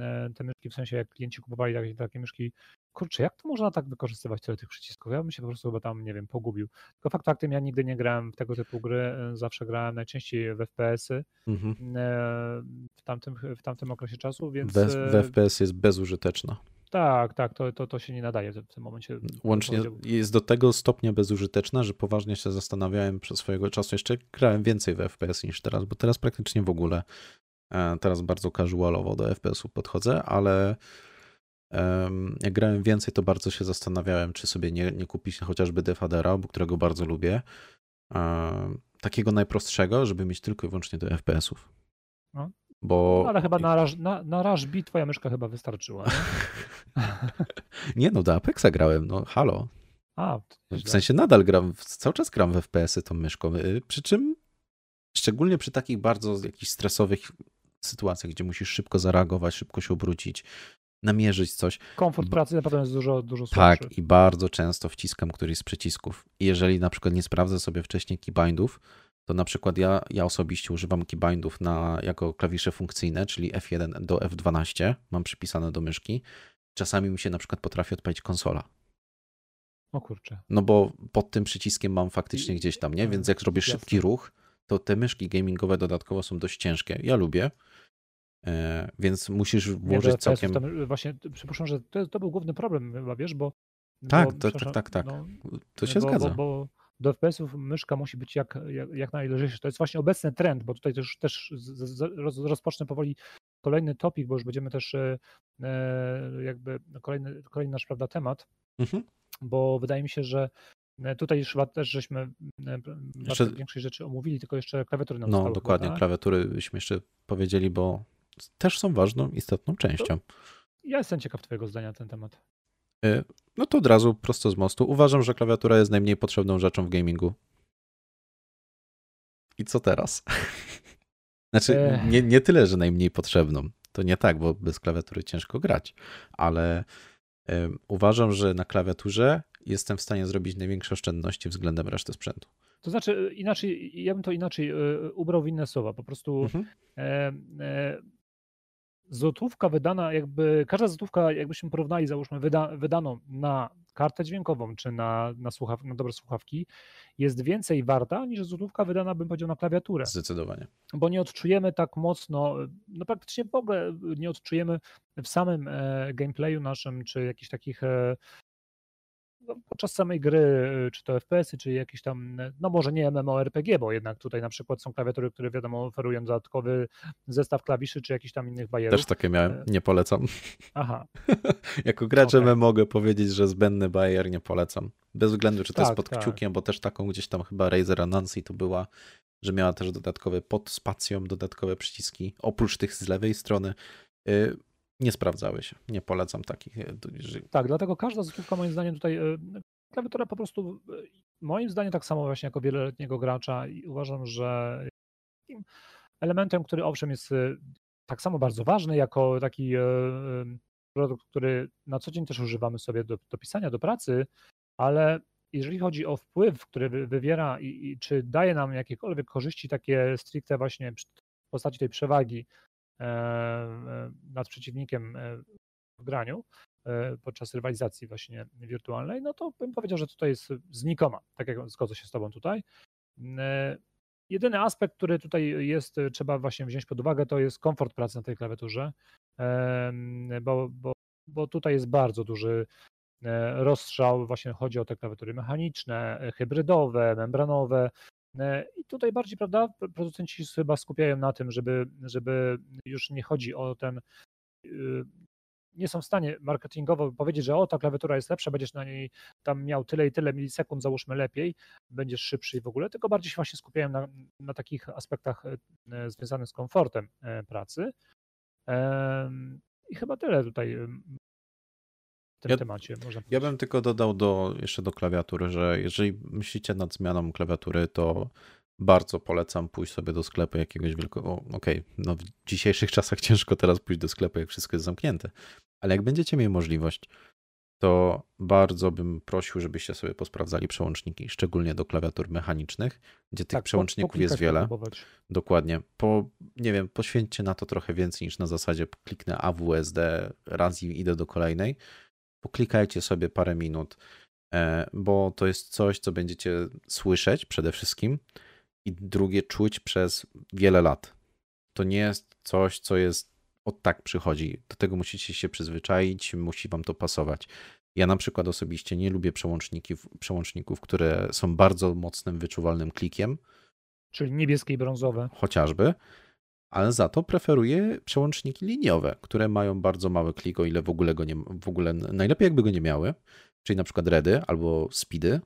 e, te myszki, w sensie jak klienci kupowali takie, takie myszki kurczę, jak to można tak wykorzystywać tyle tych przycisków? Ja bym się po prostu chyba tam, nie wiem, pogubił. Tylko fakt faktem, ja nigdy nie grałem w tego typu gry, e, zawsze grałem najczęściej w FPS-y mhm. E, w, tamtym, w tamtym okresie czasu, więc... W, w FPS jest bezużyteczna. Tak, tak, to, to, to się nie nadaje w tym momencie. Łącznie jest do tego stopnia bezużyteczna, że poważnie się zastanawiałem przez swojego czasu. Jeszcze grałem więcej w FPS niż teraz, bo teraz praktycznie w ogóle, teraz bardzo casualowo do FPS-u podchodzę, ale jak grałem więcej, to bardzo się zastanawiałem, czy sobie nie, nie kupić chociażby Defadera, bo którego bardzo lubię. Takiego najprostszego, żeby mieć tylko i wyłącznie do FPS-ów. No. Bo... No, ale chyba na, Rush, na, na B twoja myszka chyba wystarczyła. Nie, nie no, do Apexa grałem, no halo. A, w sensie nadal gram, cały czas gram w FPS-y tą myszką, y, przy czym szczególnie przy takich bardzo jakichś stresowych sytuacjach, gdzie musisz szybko zareagować, szybko się obrócić, namierzyć coś. Komfort pracy na pewno jest dużo, dużo słabszy. Tak, i bardzo często wciskam któryś z przycisków. I jeżeli na przykład nie sprawdzę sobie wcześniej keybindów, to na przykład ja, ja osobiście używam keybindów na, jako klawisze funkcyjne, czyli F1 do F12, mam przypisane do myszki. Czasami mi się na przykład potrafi odpalić konsola. O kurczę. No bo pod tym przyciskiem mam faktycznie gdzieś tam, nie? Więc jak zrobię szybki ruch, to te myszki gamingowe dodatkowo są dość ciężkie. Ja lubię, E, więc musisz włożyć nie, całkiem... Tam właśnie przypuszczam, że to, to, był główny problem chyba, wiesz, bo... Tak, bo, to, tak, tak, tak. No, to się bo, zgadza. Bo, bo do FPS-ów myszka musi być jak, jak, jak najlżejsza. To jest właśnie obecny trend, bo tutaj też, też z, z, roz, rozpocznę powoli kolejny topik, bo już będziemy też e, e jakby kolejny, kolejny nasz prawda, temat, mhm. bo wydaje mi się, że e, Tutaj już chyba też żeśmy jeszcze... większej rzeczy omówili, tylko jeszcze klawiatury nam No dokładnie, chyba, tak? klawiatury byśmy jeszcze powiedzieli, bo też są ważną, istotną częścią. Ja jestem ciekaw Twojego zdania na ten temat. Y, no to od razu prosto z mostu. Uważam, że klawiatura jest najmniej potrzebną rzeczą w gamingu. I co teraz? Znaczy, nie, nie tyle, że najmniej potrzebną. To nie tak, bo bez klawiatury ciężko grać, ale uważam, że na klawiaturze jestem w stanie zrobić największe oszczędności względem reszty sprzętu. To znaczy, inaczej, ja bym to inaczej y, ubrał w inne słowa. Po prostu mhm. e, e, złotówka wydana, jakby każda złotówka, jakbyśmy porównali, załóżmy, wyda, wydaną na kartę dźwiękową czy na, na, słuchaw, na dobre słuchawki, jest więcej warta niż złotówka wydana, bym powiedział, na klawiaturę. Zdecydowanie. Bo nie odczujemy tak mocno, no praktycznie w ogóle nie odczujemy w samym e, gameplayu naszym, czy jakichś takich e, podczas samej gry, czy to FPS-y, czy jakieś tam, no może nie MMORPG, bo jednak tutaj na przykład są klawiatury, które wiadomo oferują dodatkowy zestaw klawiszy, czy jakichś tam innych bajerów. Też takie miałem, nie polecam. Aha. jako gracz okay. mogę powiedzieć, że zbędny bajer nie polecam. Bez względu, czy to tak, jest pod tak. kciukiem, bo też taką gdzieś tam chyba Razer Nancy to była, że miała też dodatkowe pod spacją, dodatkowe przyciski, oprócz tych z lewej strony. Nie sprawdzały się. Nie polecam takich. Y, tak, dlatego każda złotówka moim zdaniem tutaj y, klawiatura po prostu moim zdaniem tak samo właśnie jako wieloletniego gracza i uważam, że elementem, który owszem jest tak samo bardzo ważny jako taki produkt, który na co dzień też używamy sobie do, do pisania, do pracy, ale jeżeli chodzi o wpływ, który wywiera i, i, czy daje nam jakiekolwiek korzyści takie stricte właśnie w postaci tej przewagi e, e, nad przeciwnikiem e, w graniu podczas rywalizacji właśnie wirtualnej, no to bym powiedział, że tutaj jest znikoma, tak jak zgodzę się z Tobą tutaj. Jedyny aspekt, który tutaj jest, trzeba właśnie wziąć pod uwagę, to jest komfort pracy na tej klawiaturze, bo, bo, bo tutaj jest bardzo duży E, rozstrzał, właśnie chodzi o te klawiatury mechaniczne, e, hybrydowe, membranowe. E, I tutaj bardziej, prawda, producenci chyba skupiają na tym, żeby, żeby już nie chodzi o ten nie są w stanie marketingowo powiedzieć, że o, ta klawiatura jest lepsza, będziesz na niej tam miał tyle i tyle milisekund, załóżmy lepiej, będziesz szybszy i w ogóle, tylko bardziej się właśnie skupiają na, na takich aspektach związanych z komfortem pracy. I chyba tyle tutaj tym ja, temacie. Można ja bym tylko dodał do, jeszcze do klawiatury, że jeżeli myślicie nad zmianą klawiatury, to bardzo polecam pójść sobie do sklepu jakiegoś wielkiego. Okej, okay, no w dzisiejszych czasach ciężko teraz pójść do sklepu, jak wszystko jest zamknięte, ale jak będziecie mieli możliwość, to bardzo bym prosił, żebyście sobie posprawdzali przełączniki, szczególnie do klawiatur mechanicznych, gdzie tych tak, przełączników jest wiele. Dokładnie. Po, nie wiem, poświęćcie na to trochę więcej niż na zasadzie kliknę AWSD, raz i idę do kolejnej poklikajcie sobie parę minut, e, bo to jest coś, co będziecie słyszeć przede wszystkim i drugie czuć przez wiele lat. To nie jest coś, co jest od tak przychodzi. Do tego musicie się przyzwyczaić, musi wam to pasować. Ja na przykład osobiście nie lubię przełączników, przełączników które są bardzo mocnym, wyczuwalnym klikiem. Czyli niebieskie i brązowe. Chociażby ale za to preferuję przełączniki liniowe, które mają bardzo mały klik, o ile w ogóle go nie, w ogóle najlepiej jakby go nie miały, czyli na przykład redy albo speedy.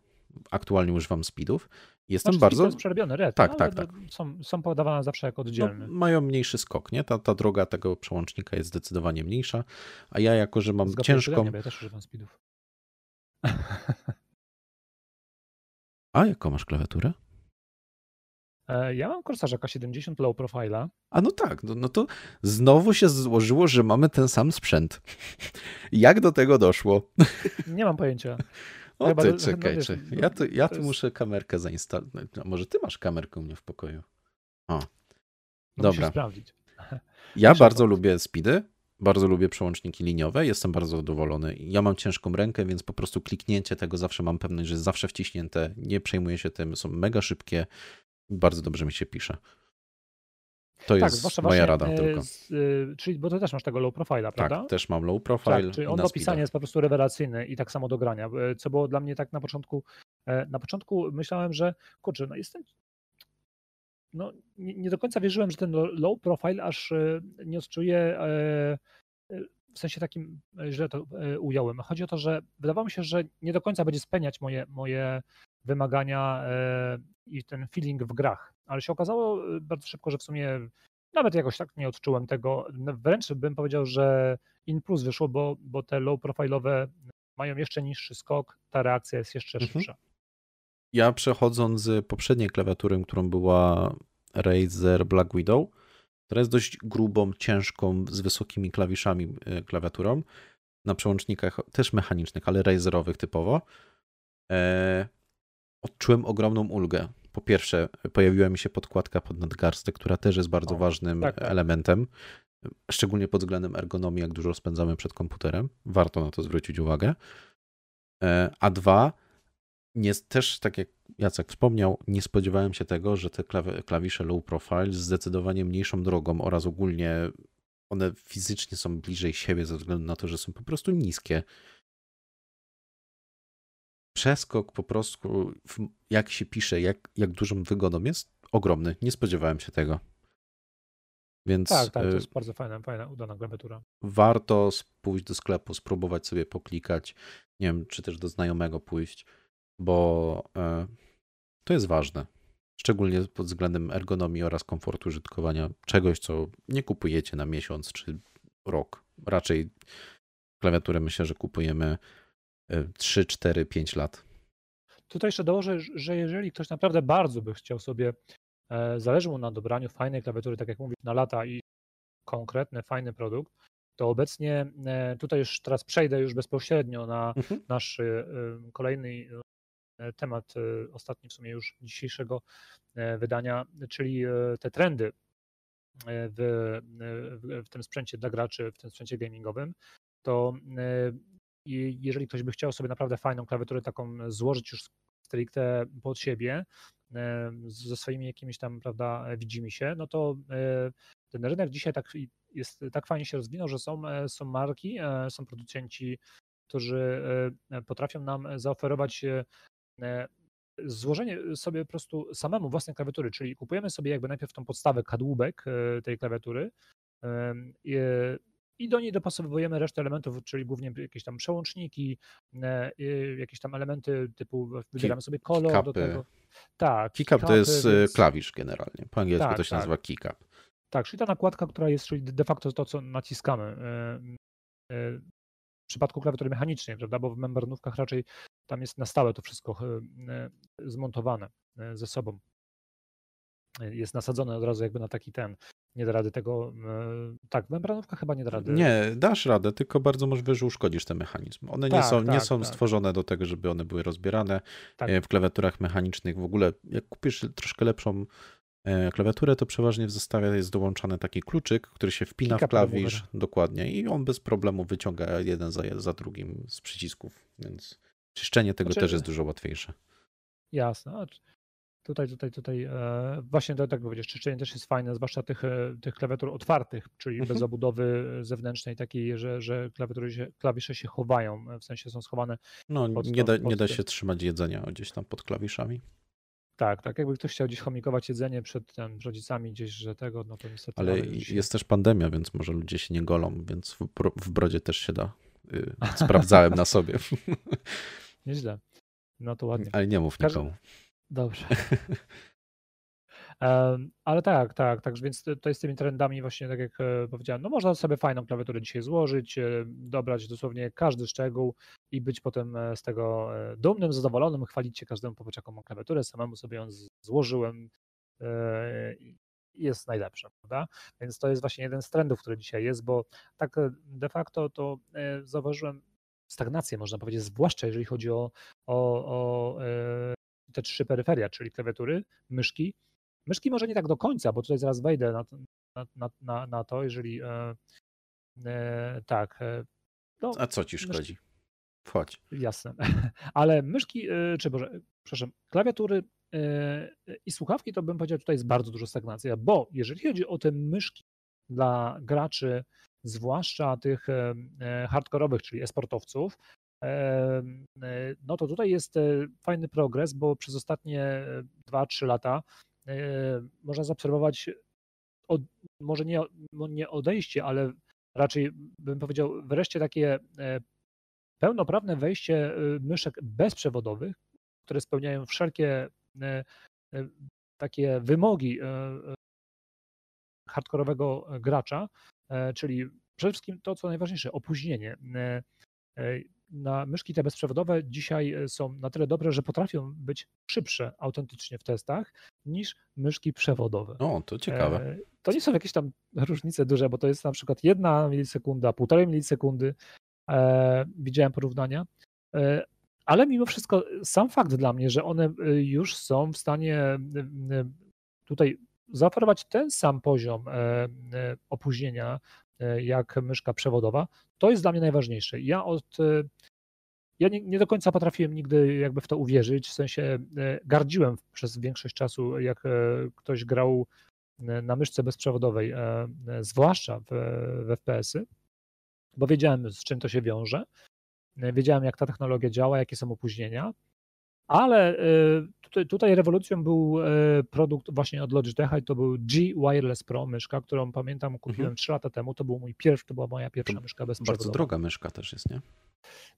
Aktualnie używam speedów. Jestem znaczy, bardzo. Jest przerobiony red, tak, tak, tak. Są, są podawane zawsze jako oddzielne. No, mają mniejszy skok, nie? Ta, ta droga tego przełącznika jest zdecydowanie mniejsza, a ja jako, że mam Zgapię ciężką. Ja też używam speedów. A jaką masz klawiaturę? E, ja mam Corsarza K70 low profile. A no tak, no, no to znowu się złożyło, że mamy ten sam sprzęt. Jak do tego doszło? Nie mam pojęcia. O Chyba ty, czekaj, no, czekaj. Ja tu, ja tu jest... muszę kamerkę zainstalować. No, może ty masz kamerkę u mnie w pokoju. O, no dobra. sprawdzić. Ja bardzo lubię speedy, bardzo lubię przełączniki liniowe, jestem bardzo zadowolony. Ja mam ciężką rękę, więc po prostu kliknięcie tego zawsze mam pewność, że jest zawsze wciśnięte, nie przejmuję się tym, są mega szybkie, bardzo dobrze mi się pisze. To tak, jest moja rada e, tylko. Z, y, czyli, bo ty też masz tego low profile, tak, prawda? Tak, też mam low profile. Tak, czyli on do pisania jest po prostu rewelacyjny i tak samo do grania, e, co było dla mnie tak na początku, na początku myślałem, że kurczę, no jestem no nie, nie do końca wierzyłem, że ten low profile aż nie odczuje w sensie takim, źle to ująłem. Chodzi o to, że wydawało mi się, że nie do końca będzie spełniać moje, moje wymagania e, i ten feeling w grach. Ale się okazało e, bardzo szybko, że w sumie nawet jakoś tak nie odczułem tego. Wręcz bym powiedział, że in plus wyszło, bo, bo te low profilowe mają jeszcze niższy skok, ta reakcja jest jeszcze mhm. szybsza. Ja przechodząc z poprzedniej klawiatury, którą była Razer Black Widow, która jest dość grubą, ciężką, z wysokimi klawiszami e, klawiaturą, na przełącznikach też mechanicznych, ale Razerowych typowo odczułem ogromną ulgę. Po pierwsze, pojawiła mi się podkładka pod nadgarstek, która też jest bardzo o, ważnym tak, tak. elementem, szczególnie pod względem ergonomii, jak dużo spędzamy przed komputerem. Warto na to zwrócić uwagę. E, a dwa, nie, też tak jak Jacek wspomniał, nie spodziewałem się tego, że te klawisze low profile z zdecydowanie mniejszą drogą oraz ogólnie one fizycznie są bliżej siebie ze względu na to, że są po prostu niskie przeskok po prostu, jak się pisze, jak, jak dużą wygodą jest, ogromny. Nie spodziewałem się tego. Więc tak, tak, to y, jest bardzo fajna, fajna, udana klawiatura. Warto pójść do sklepu, spróbować sobie poklikać, nie wiem, czy też do znajomego pójść, bo e, to jest ważne. Szczególnie pod względem ergonomii oraz komfortu użytkowania czegoś, co nie kupujecie na miesiąc czy rok. Raczej klawiaturę myślę, że kupujemy 3, 4, 5 lat. Tutaj jeszcze dołożę, że jeżeli ktoś naprawdę bardzo by chciał sobie, e, zależy mu na dobraniu fajnej klawiatury, tak jak mówisz, na lata i konkretny, fajny produkt, to obecnie e, tutaj już teraz przejdę już bezpośrednio na mhm. nasz kolejny temat, ostatni w sumie już dzisiejszego wydania, czyli te trendy w, w, tym sprzęcie dla graczy, w tym sprzęcie gamingowym, to jeżeli ktoś by chciał sobie naprawdę fajną klawiaturę taką złożyć już stricte pod siebie, ze swoimi jakimiś tam, prawda, widzimy się, no to e, ten rynek dzisiaj tak jest, tak fajnie się rozwinął, że są, e, są marki, e, są producenci, którzy potrafią nam zaoferować złożenie sobie po prostu samemu własnej klawiatury, czyli kupujemy sobie jakby najpierw tą podstawę kadłubek tej klawiatury, i do niej dopasowujemy resztę elementów, czyli głównie jakieś tam przełączniki, e, jakieś tam elementy typu wybieramy sobie kolor do tego. Tak. Keycap to jest e, więc... klawisz generalnie. Po angielsku tak, to się tak. nazywa keycap. Tak, czyli ta nakładka, która jest, czyli de facto to, co naciskamy. E, w przypadku klawiatury mechanicznej, prawda, bo w membranówkach raczej tam jest na stałe to wszystko zmontowane ze sobą. Jest nasadzone od razu jakby na taki ten nie da rady tego. Tak, membranówka chyba nie da rady. Nie, dasz radę, tylko bardzo możliwe, że uszkodzisz ten mechanizm. One tak, nie są, tak, nie są tak. stworzone do tego, żeby one były rozbierane. Tak. E, w klawiaturach mechanicznych w ogóle, jak kupisz troszkę lepszą e, klawiaturę, to przeważnie w zestawie jest dołączany taki kluczyk, który się wpina Kika w klawisz dokładnie i on bez problemu wyciąga jeden za, za drugim z przycisków, więc czyszczenie tego znaczy, też jest dużo łatwiejsze. Jasne. Tutaj, tutaj, tutaj e, właśnie to, tak powiedzieć, czyszczenie też jest fajne, zwłaszcza tych, e, tych klawiatur otwartych, czyli mhm. bez obudowy zewnętrznej takiej, że, że klawiatury się, klawisze się chowają, w sensie są schowane. No nie, da, nie da się trzymać jedzenia gdzieś tam pod klawiszami. Tak, tak. Jakby ktoś chciał gdzieś chomikować jedzenie przed tym, rodzicami gdzieś, że tego, no to niestety. Ale jest też pandemia, więc może ludzie się nie golą, więc w, w brodzie też się da. Yy, sprawdzałem na sobie. Nieźle. No to ładnie. Ale nie mów nikomu. Dobrze. Ale tak, tak, tak, więc to jest tymi trendami właśnie, tak jak e, powiedziałem, no można sobie fajną klawiaturę dzisiaj złożyć, e, dobrać dosłownie każdy szczegół i być potem e, z tego dumnym, zadowolonym, chwalić się każdemu, popatrz jaką mam klawiaturę, samemu sobie ją złożyłem jest najlepsza, prawda? Więc to jest właśnie jeden z trendów, który dzisiaj jest, bo tak de facto to zauważyłem stagnację, można powiedzieć, zwłaszcza jeżeli chodzi o, o, o te trzy peryferia, czyli klawiatury, myszki. Myszki może nie tak do końca, bo tutaj zaraz wejdę na, na, na, na to, jeżeli e, e, tak. E, no, A co ci szkodzi? Wchodź. Jasne. Ale myszki, czy może, przepraszam, klawiatury i słuchawki, to bym powiedział, tutaj jest bardzo dużo stagnacja, bo jeżeli chodzi o te myszki dla graczy, zwłaszcza tych hardkorowych, czyli esportowców, no to tutaj jest fajny progres, bo przez ostatnie 2-3 lata można zaobserwować od, może nie, nie odejście, ale raczej bym powiedział wreszcie takie pełnoprawne wejście myszek bezprzewodowych, które spełniają wszelkie takie wymogi hardkorowego gracza, czyli przede wszystkim to, co najważniejsze, opóźnienie na myszki te bezprzewodowe dzisiaj e, są na tyle dobre, że potrafią być szybsze autentycznie w testach niż myszki przewodowe. O, to ciekawe. E, to nie są jakieś tam różnice duże, bo to jest na przykład jedna milisekunda, półtorej milisekundy. E, widziałem porównania. Ale mimo wszystko sam fakt dla mnie, że one już są w stanie tutaj zaoferować ten sam poziom opóźnienia jak myszka przewodowa, to jest dla mnie najważniejsze. Ja od ja nie, nie, do końca potrafiłem nigdy jakby w to uwierzyć, w sensie e, gardziłem przez większość czasu, jak e, ktoś grał e, na myszce bezprzewodowej, zwłaszcza w, w FPS-y, bo wiedziałem z czym to się wiąże. wiedziałem jak ta technologia działa, jakie są opóźnienia, ale y, tutaj, tutaj rewolucją był y, produkt właśnie od Logitecha i to był G Wireless Pro myszka, którą pamiętam kupiłem mhm. 3 lata temu. To był mój pierwszy, to była moja pierwsza to myszka bezprzewodowa. Bardzo droga myszka też jest, nie?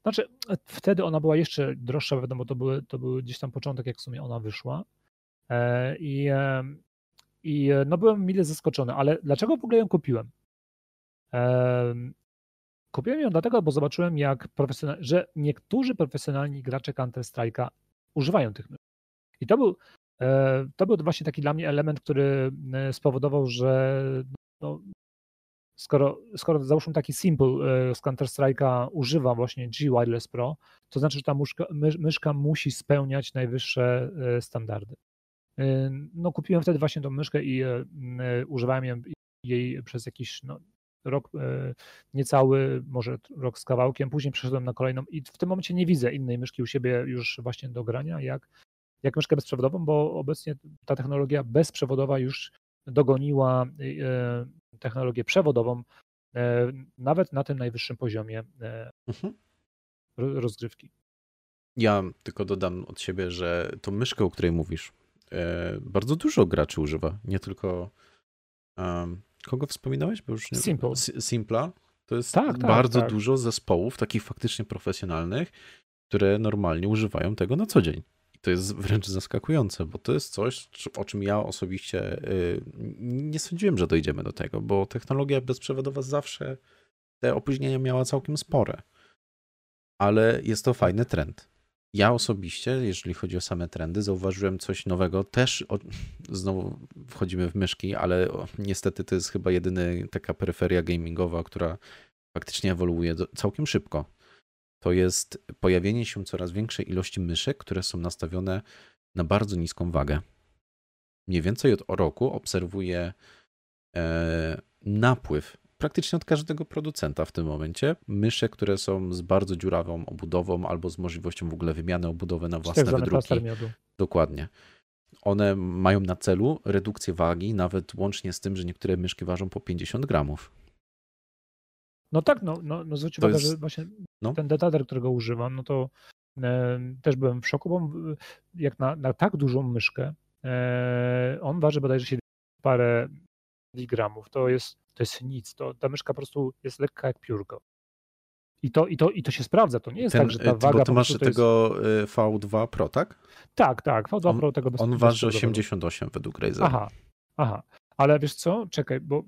Znaczy, wtedy ona była jeszcze droższa, wiadomo, to były, to był gdzieś tam początek, jak w sumie ona wyszła. E, I, i no byłem mile zaskoczony, ale dlaczego w ogóle ją kupiłem? Kupiłem ją dlatego, bo zobaczyłem, jak profesjonal... że niektórzy profesjonalni gracze Counter-Strike'a używają tych myszek. I to był, e, to był właśnie taki dla mnie element, który e, spowodował, że no, skoro, skoro załóżmy taki simple e, z Counter-Strike'a używa właśnie G Wireless Pro, to znaczy, że ta myszka, myszka musi spełniać najwyższe standardy. No kupiłem wtedy właśnie tą myszkę i używałem jej przez jakiś no, rok niecały, może rok z kawałkiem, później przeszedłem na kolejną i w tym momencie nie widzę innej myszki u siebie już właśnie do grania, jak, jak myszkę bezprzewodową, bo obecnie ta technologia bezprzewodowa już dogoniła technologię przewodową e, nawet na tym najwyższym poziomie e, mhm. rozgrywki. Ja tylko dodam od siebie, że tą myszkę, o której mówisz, e, bardzo dużo graczy używa. Nie tylko. Um, kogo wspominałeś? Bo już nie... Simple. Simpla. To jest tak, tak, bardzo tak. dużo zespołów, takich faktycznie profesjonalnych, które normalnie używają tego na co dzień to jest wręcz zaskakujące, bo to jest coś, o czym ja osobiście y, nie sądziłem, że dojdziemy do tego, bo technologia bezprzewodowa zawsze te opóźnienia miała całkiem spore. Ale jest to fajny trend. Ja osobiście, jeżeli chodzi o same trendy, zauważyłem coś nowego. Też o, znowu wchodzimy w myszki, ale o, niestety to jest chyba jedyna taka peryferia gamingowa, która faktycznie ewoluuje do, całkiem szybko to jest pojawienie się coraz większej ilości myszek, które są nastawione na bardzo niską wagę. Mniej więcej od roku obserwuję e, napływ praktycznie od każdego producenta w tym momencie. Mysze, które są z bardzo dziurawą obudową albo z możliwością w ogóle wymiany obudowy na własne tak wydruki. Dokładnie. One mają na celu redukcję wagi, nawet łącznie z tym, że niektóre myszki ważą po 50 gramów. No tak, no, no, no zwróć uwagę, jest... że właśnie no. ten detater, którego używam, no to e, też byłem w szoku, bo jak na, na tak dużą myszkę, e, on waży bodajże się parę miligramów, to jest, to jest nic, to, ta myszka po prostu jest lekka jak piórko. I to, i, to, I to się sprawdza, to nie jest Ten, tak, że ta waga... Bo ty masz tego jest... V2 Pro, tak? Tak, tak, V2 on, Pro tego bez On waży 88 według Razera. Aha, aha. Ale wiesz co, czekaj, bo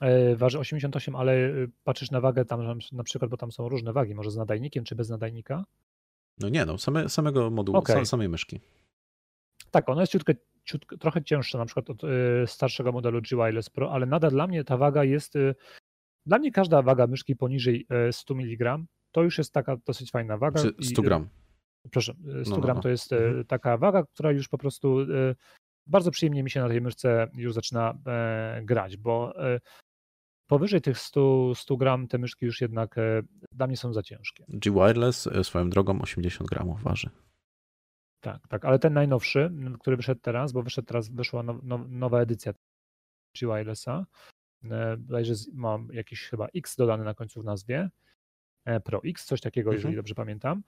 E, waży 88, ale e, patrzysz na wagę tam na przykład, bo tam są różne wagi, może z nadajnikiem czy bez nadajnika? No nie, no same, samego modułu, okay. samej myszki. Tak, ona jest ciutkę, ciutkę, trochę cięższa na przykład od y, starszego modelu G Wireless Pro, ale nadal dla mnie ta waga jest, y, dla mnie każda waga myszki poniżej 100 mg to już jest taka dosyć fajna waga. Czy 100 gram. I, proszę, 100 no, no, gram no. to jest mhm. taka waga, która już po prostu bardzo przyjemnie mi się na tej myszce już zaczyna e, grać, bo e, Powyżej tych 100, 100 gram te myszki już jednak e, dla mnie są za ciężkie. G Wireless e, swoją drogą 80 gramów waży. Tak, tak, ale ten najnowszy, który wyszedł teraz, bo wyszedł teraz, wyszła now, now, nowa edycja G Wirelessa, e, bodajże mam jakiś chyba X dodany na końcu w nazwie, Pro X, coś takiego, mhm. jeżeli dobrze pamiętam,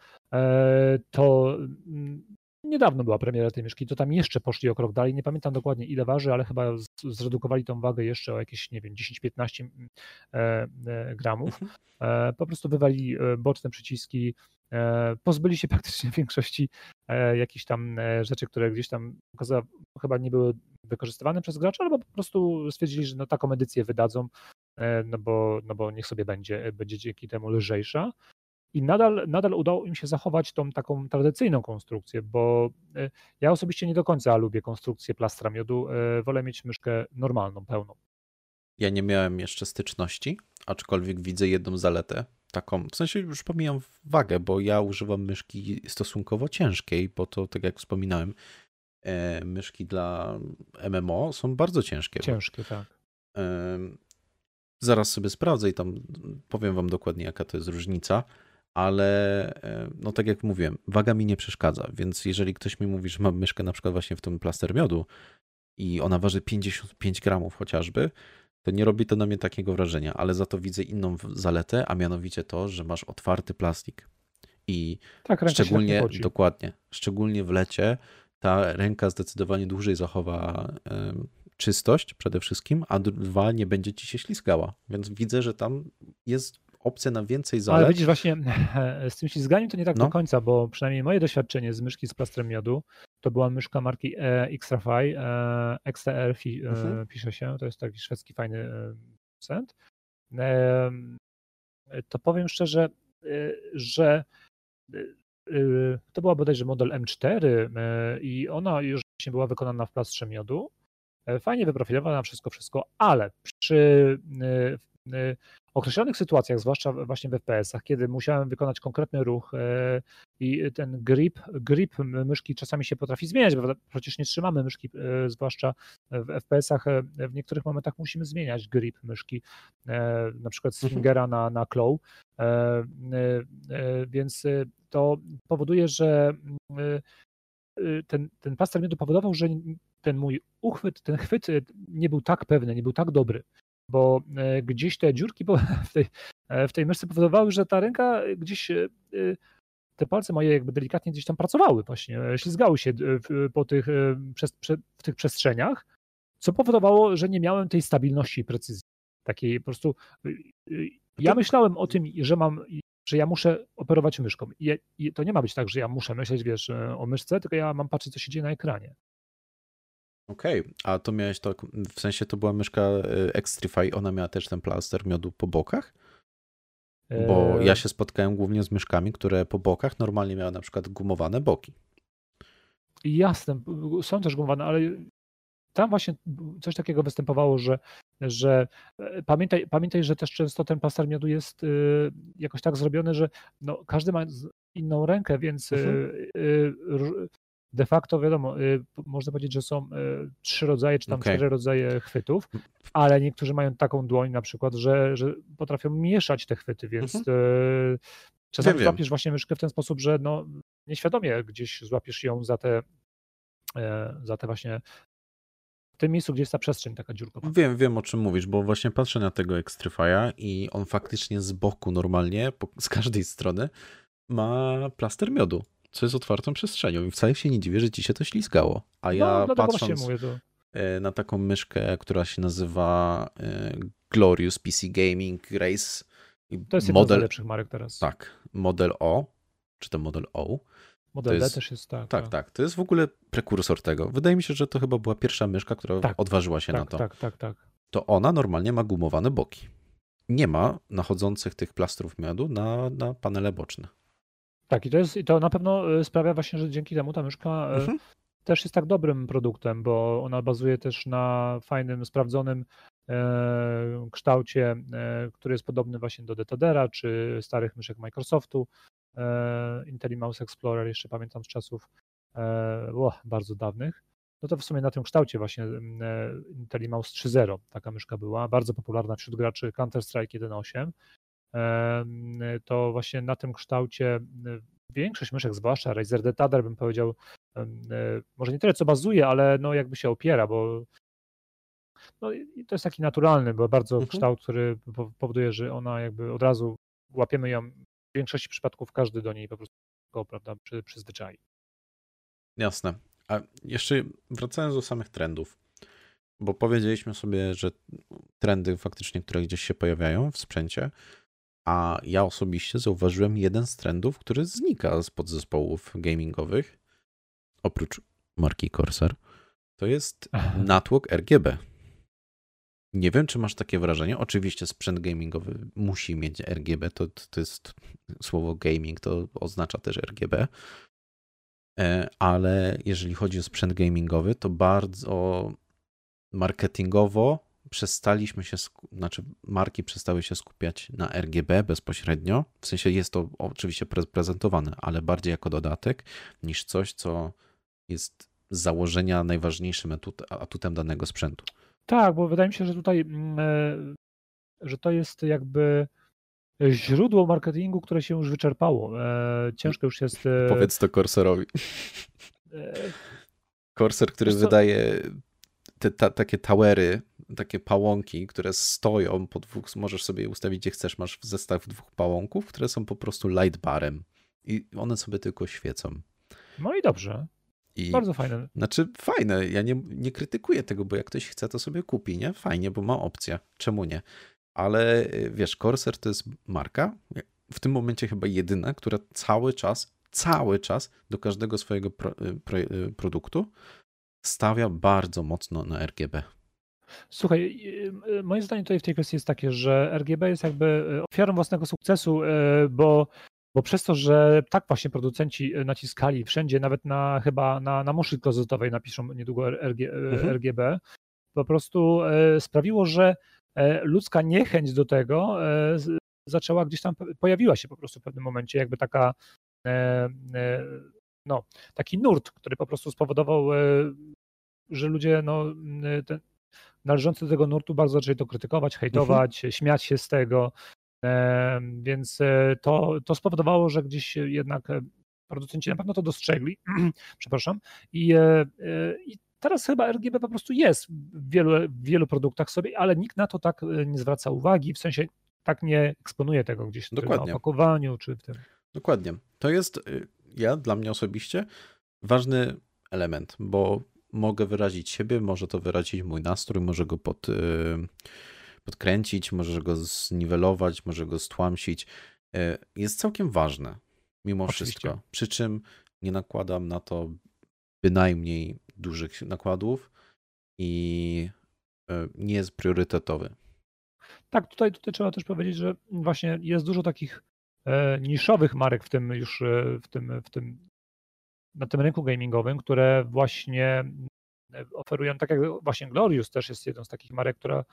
to niedawno była premiera tej myszki, to tam jeszcze poszli o krok dalej. Nie pamiętam dokładnie ile waży, ale chyba zredukowali tą wagę jeszcze o jakieś, nie wiem, 10-15 mm, e, e, gramów. Mhm. E, po prostu wywali boczne przyciski, pozbyli się praktycznie większości jakichś tam rzeczy, które gdzieś tam chyba nie były wykorzystywane przez graczy, albo po prostu stwierdzili, że no taką edycję wydadzą, no bo, no bo niech sobie będzie, będzie dzięki temu lżejsza. I nadal, nadal udało im się zachować tą taką tradycyjną konstrukcję, bo e, ja osobiście nie do końca lubię konstrukcję plastra miodu. E, wolę mieć myszkę normalną, pełną. Ja nie miałem jeszcze styczności, aczkolwiek widzę jedną zaletę. Taką, w sensie już pomijam wagę, bo ja używam myszki stosunkowo ciężkiej, bo to, tak jak wspominałem, e, myszki dla MMO są bardzo ciężkie. Ciężkie, tak. zaraz sobie sprawdzę i tam powiem wam dokładnie, jaka to jest różnica ale e, no tak jak mówiłem, waga mi nie przeszkadza, więc jeżeli ktoś mi mówi, że mam myszkę na przykład właśnie w tym plaster miodu i ona waży 55 gramów chociażby, to nie robi to na mnie takiego wrażenia, ale za to widzę inną zaletę, a mianowicie to, że masz otwarty plastik. I tak, szczególnie, dokładnie, szczególnie w lecie ta ręka zdecydowanie dłużej zachowa czystość przede wszystkim, a dwa nie będzie ci się ślizgała. Więc widzę, że tam jest opcja na więcej zalet. Ale widzisz, właśnie z tym ślizganiem to nie tak no. do końca, bo przynajmniej moje doświadczenie z myszki z plastrem miodu to była myszka marki e, Xtrafy, e, XTR mhm. pisze się, to jest taki szwedzki fajny producent. To powiem szczerze, że to była bodajże model M4 i ona już była wykonana w plastrze miodu. Fajnie wyprofilowana, wszystko, wszystko, ale przy określonych sytuacjach, zwłaszcza właśnie w FPS-ach, kiedy musiałem wykonać konkretny ruch e, i ten grip, grip myszki czasami się potrafi zmieniać, bo przecież nie trzymamy myszki, e, zwłaszcza w FPS-ach, w niektórych momentach musimy zmieniać grip myszki, na przykład z mhm. fingera na, na claw, więc to powoduje, że ten, ten plaster miodu powodował, że ten mój uchwyt, ten chwyt nie był tak pewny, nie był tak dobry bo e, gdzieś te dziurki w tej, e, w tej myszce powodowały, że ta ręka gdzieś, e, te palce moje jakby delikatnie gdzieś tam pracowały właśnie, ślizgały się po tych, w tych przestrzeniach, co powodowało, że nie miałem tej stabilności i precyzji. Takiej po prostu, ja myślałem o tym, że mam, że ja muszę operować myszką. I to nie ma być tak, że ja muszę myśleć, wiesz, o myszce, tylko ja mam patrzeć, co się dzieje na ekranie. Okej, okay. a to miałeś to, w sensie to była myszka Extrify, ona miała też ten plaster miodu po bokach? Bo ja się spotkałem głównie z myszkami, które po bokach normalnie miały na przykład gumowane boki. Jasne, są też gumowane, ale tam właśnie coś takiego występowało, że, że e, pamiętaj, pamiętaj, że też często ten plaster miodu jest y, jakoś tak zrobiony, że no, każdy ma inną rękę, więc mhm. De facto wiadomo, y, można powiedzieć, że są y, trzy rodzaje, czy tam okay. cztery rodzaje chwytów, ale niektórzy mają taką dłoń na przykład, że, że potrafią mieszać te chwyty, więc mhm. Y, czasami złapiesz właśnie myszkę w ten sposób, że no, nieświadomie gdzieś złapiesz ją za te, za te właśnie w tym miejscu, gdzie jest ta przestrzeń taka dziurkowa. Wiem, wiem o czym mówisz, bo właśnie patrzę na tego Extrify'a i on faktycznie z boku normalnie, z każdej strony ma plaster miodu co jest otwartą przestrzenią i wcale się nie dziwię, że ci się to ślizgało. A ja no, patrząc mówię, to... E, na taką myszkę, która się nazywa e, Glorious PC Gaming Race. To jest model, jedna z najlepszych marek teraz. Tak, model O, czy to model O. Model D też jest, tak, tak. Tak, tak. To jest w ogóle prekursor tego. Wydaje mi się, że to chyba była pierwsza myszka, która tak, odważyła się tak, na to. Tak, tak, tak. To ona normalnie ma gumowane boki. Nie ma nachodzących tych plastrów miodu na, na panele boczne. Tak, i to, jest, i to na pewno y, sprawia właśnie, że dzięki temu ta myszka y, mhm. też jest tak dobrym produktem, bo ona bazuje też na fajnym, sprawdzonym e, kształcie, e, który jest podobny właśnie do Detodera czy starych myszek Microsoftu. E, Intel Mouse Explorer, jeszcze pamiętam z czasów o, bardzo dawnych. No to w sumie na tym kształcie właśnie Intel Mouse 3.0 taka myszka była, bardzo popularna wśród graczy Counter-Strike 1.8 to właśnie na tym kształcie większość myszek, zwłaszcza Razer Detader, bym powiedział, e, może nie tyle co bazuje, ale no jakby się opiera, bo no to jest taki naturalny, bo bardzo mhm. kształt, który powoduje, że ona jakby od razu łapiemy ją w większości przypadków każdy do niej po prostu prawda, przy, przyzwyczai. Jasne. A jeszcze wracając do samych trendów, bo powiedzieliśmy sobie, że trendy faktycznie, które gdzieś się pojawiają w sprzęcie, a ja osobiście zauważyłem jeden z trendów, który znika z podzespołów gamingowych, oprócz marki Corsair, to jest natłok RGB. Nie wiem, czy masz takie wrażenie. Oczywiście sprzęt gamingowy musi mieć RGB. To, to jest słowo gaming, to oznacza też RGB. E, ale jeżeli chodzi o sprzęt gamingowy, to bardzo marketingowo przestaliśmy się, znaczy marki przestały się skupiać na RGB bezpośrednio. W sensie jest to oczywiście prezentowane, ale bardziej jako dodatek niż coś, co jest z założenia najważniejszym atut, atutem danego sprzętu. Tak, bo wydaje mi się, że tutaj, mm, e, że to jest jakby źródło marketingu, które się już wyczerpało. E, ciężko już jest. E, Powiedz to Corsairowi. Corsair, który wydaje te ta, takie towery takie pałąki, które stoją po dwóch, możesz sobie je ustawić gdzie chcesz, masz zestaw dwóch pałąków, które są po prostu light barem i one sobie tylko świecą. No i dobrze. I, Bardzo fajne. Znaczy fajne, ja nie, nie krytykuję tego, bo jak ktoś chce, to sobie kupi, nie? Fajnie, bo ma opcję. Czemu nie? Ale y, wiesz, Corsair to jest marka, w tym momencie chyba jedyna, która cały czas, cały czas do każdego swojego pro, y, pro, y, produktu stawia bardzo mocno na RGB. Słuchaj, moje zdanie tutaj w tej kwestii jest takie, że RGB jest jakby ofiarą własnego sukcesu, bo bo przez to, że tak właśnie producenci e, naciskali wszędzie, nawet na chyba na, na muszy klozotowej napiszą niedługo RG, e, mhm. RGB, po prostu e, sprawiło, że ludzka niechęć do tego zaczęła gdzieś tam, pojawiła się po prostu w pewnym momencie, jakby taka no, taki nurt, który po prostu spowodował, że ludzie no, ten, należący do tego nurtu bardzo zaczęli to krytykować, hejtować, mhm. śmiać się z tego, więc e, to, to spowodowało, że gdzieś jednak e, producenci na pewno to dostrzegli, przepraszam, i, e, i teraz chyba RGB po prostu jest w wielu, w wielu produktach sobie, ale nikt na to tak nie zwraca uwagi, w sensie tak nie eksponuje tego gdzieś Dokładnie. na opakowaniu czy w tym. Dokładnie. To jest, y, ja dla mnie osobiście, ważny element, bo mogę wyrazić siebie, może to wyrazić mój nastrój, może go pod, y, podkręcić, może go zniwelować, może go stłamsić, e, jest całkiem ważne mimo Oczywiście. wszystko. Przy czym nie nakładam na to bynajmniej dużych nakładów i e, nie jest priorytetowy. Tak, tutaj, tutaj trzeba też powiedzieć, że właśnie jest dużo takich e, niszowych marek w tym już w tym, w tym na tym rynku gamingowym, które właśnie oferują, tak jak właśnie Glorious też jest jedną z takich marek, która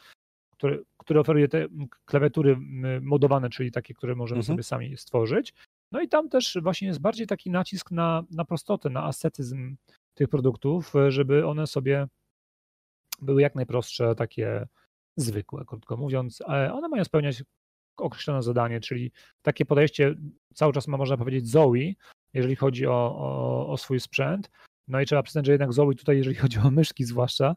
które, które oferuje te klawiatury modowane, czyli takie, które możemy mhm. sobie sami stworzyć. No i tam też właśnie jest bardziej taki nacisk na, na prostotę, na ascetyzm tych produktów, żeby one sobie były jak najprostsze, takie zwykłe, krótko mówiąc. One mają spełniać określone zadanie, czyli takie podejście cały czas ma, można powiedzieć, Zoe, jeżeli chodzi o, o, o swój sprzęt, no i trzeba przyznać, że jednak Zoe tutaj, jeżeli chodzi o myszki zwłaszcza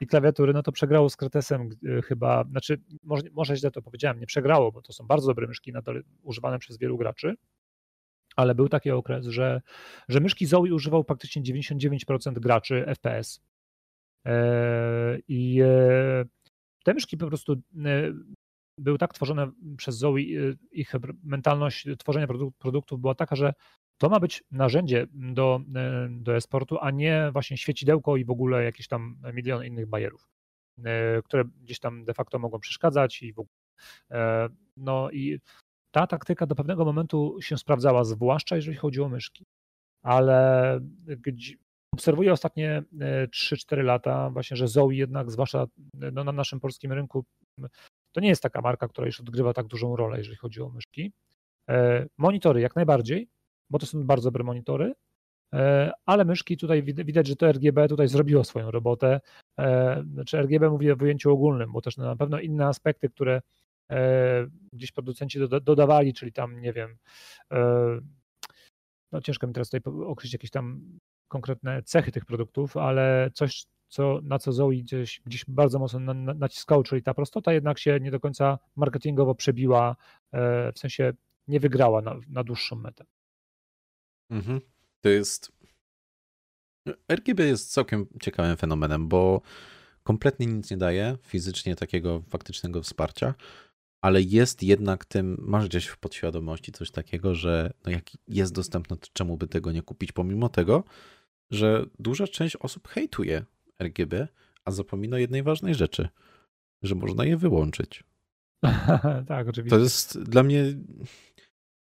i klawiatury, no to przegrało z Kretesem y, chyba, znaczy może, może źle to powiedziałem, nie przegrało, bo to są bardzo dobre myszki nadal używane przez wielu graczy, ale był taki okres, że, że myszki Zoe używał praktycznie 99% graczy FPS. E, I e, te myszki po prostu e, były tak tworzone przez Zoe, ich mentalność tworzenia produktów była taka, że to ma być narzędzie do, e, do esportu, a nie właśnie świecidełko i w ogóle jakieś tam miliony innych bajerów, e, które gdzieś tam de facto mogą przeszkadzać i w ogóle. E, no i ta taktyka do pewnego momentu się sprawdzała, zwłaszcza jeżeli chodzi o myszki. Ale obserwuję ostatnie 3-4 lata właśnie, że Zoe jednak, zwłaszcza no, na naszym polskim rynku, to nie jest taka marka, która już odgrywa tak dużą rolę, jeżeli chodzi o myszki. Monitory jak najbardziej, bo to są bardzo dobre monitory, e, ale myszki tutaj widać, że to RGB tutaj zrobiło swoją robotę. E, znaczy RGB mówię w ujęciu ogólnym, bo też na pewno inne aspekty, które e, gdzieś producenci dodawali, czyli tam, nie wiem, no ciężko mi teraz tutaj określić jakieś tam konkretne cechy tych produktów, ale coś, co, na co Zoe gdzieś, gdzieś bardzo mocno naciskało, czyli ta prostota jednak się nie do końca marketingowo przebiła, w sensie nie wygrała na, na dłuższą metę. Mhm. To jest. RGB jest całkiem ciekawym fenomenem, bo kompletnie nic nie daje fizycznie takiego faktycznego wsparcia, ale jest jednak tym, masz gdzieś w podświadomości coś takiego, że no jak jest dostępne, to czemu by tego nie kupić, pomimo tego, że duża część osób hejtuje RGB, a zapomina jednej ważnej rzeczy, że można je wyłączyć. tak, oczywiście. To jest dla mnie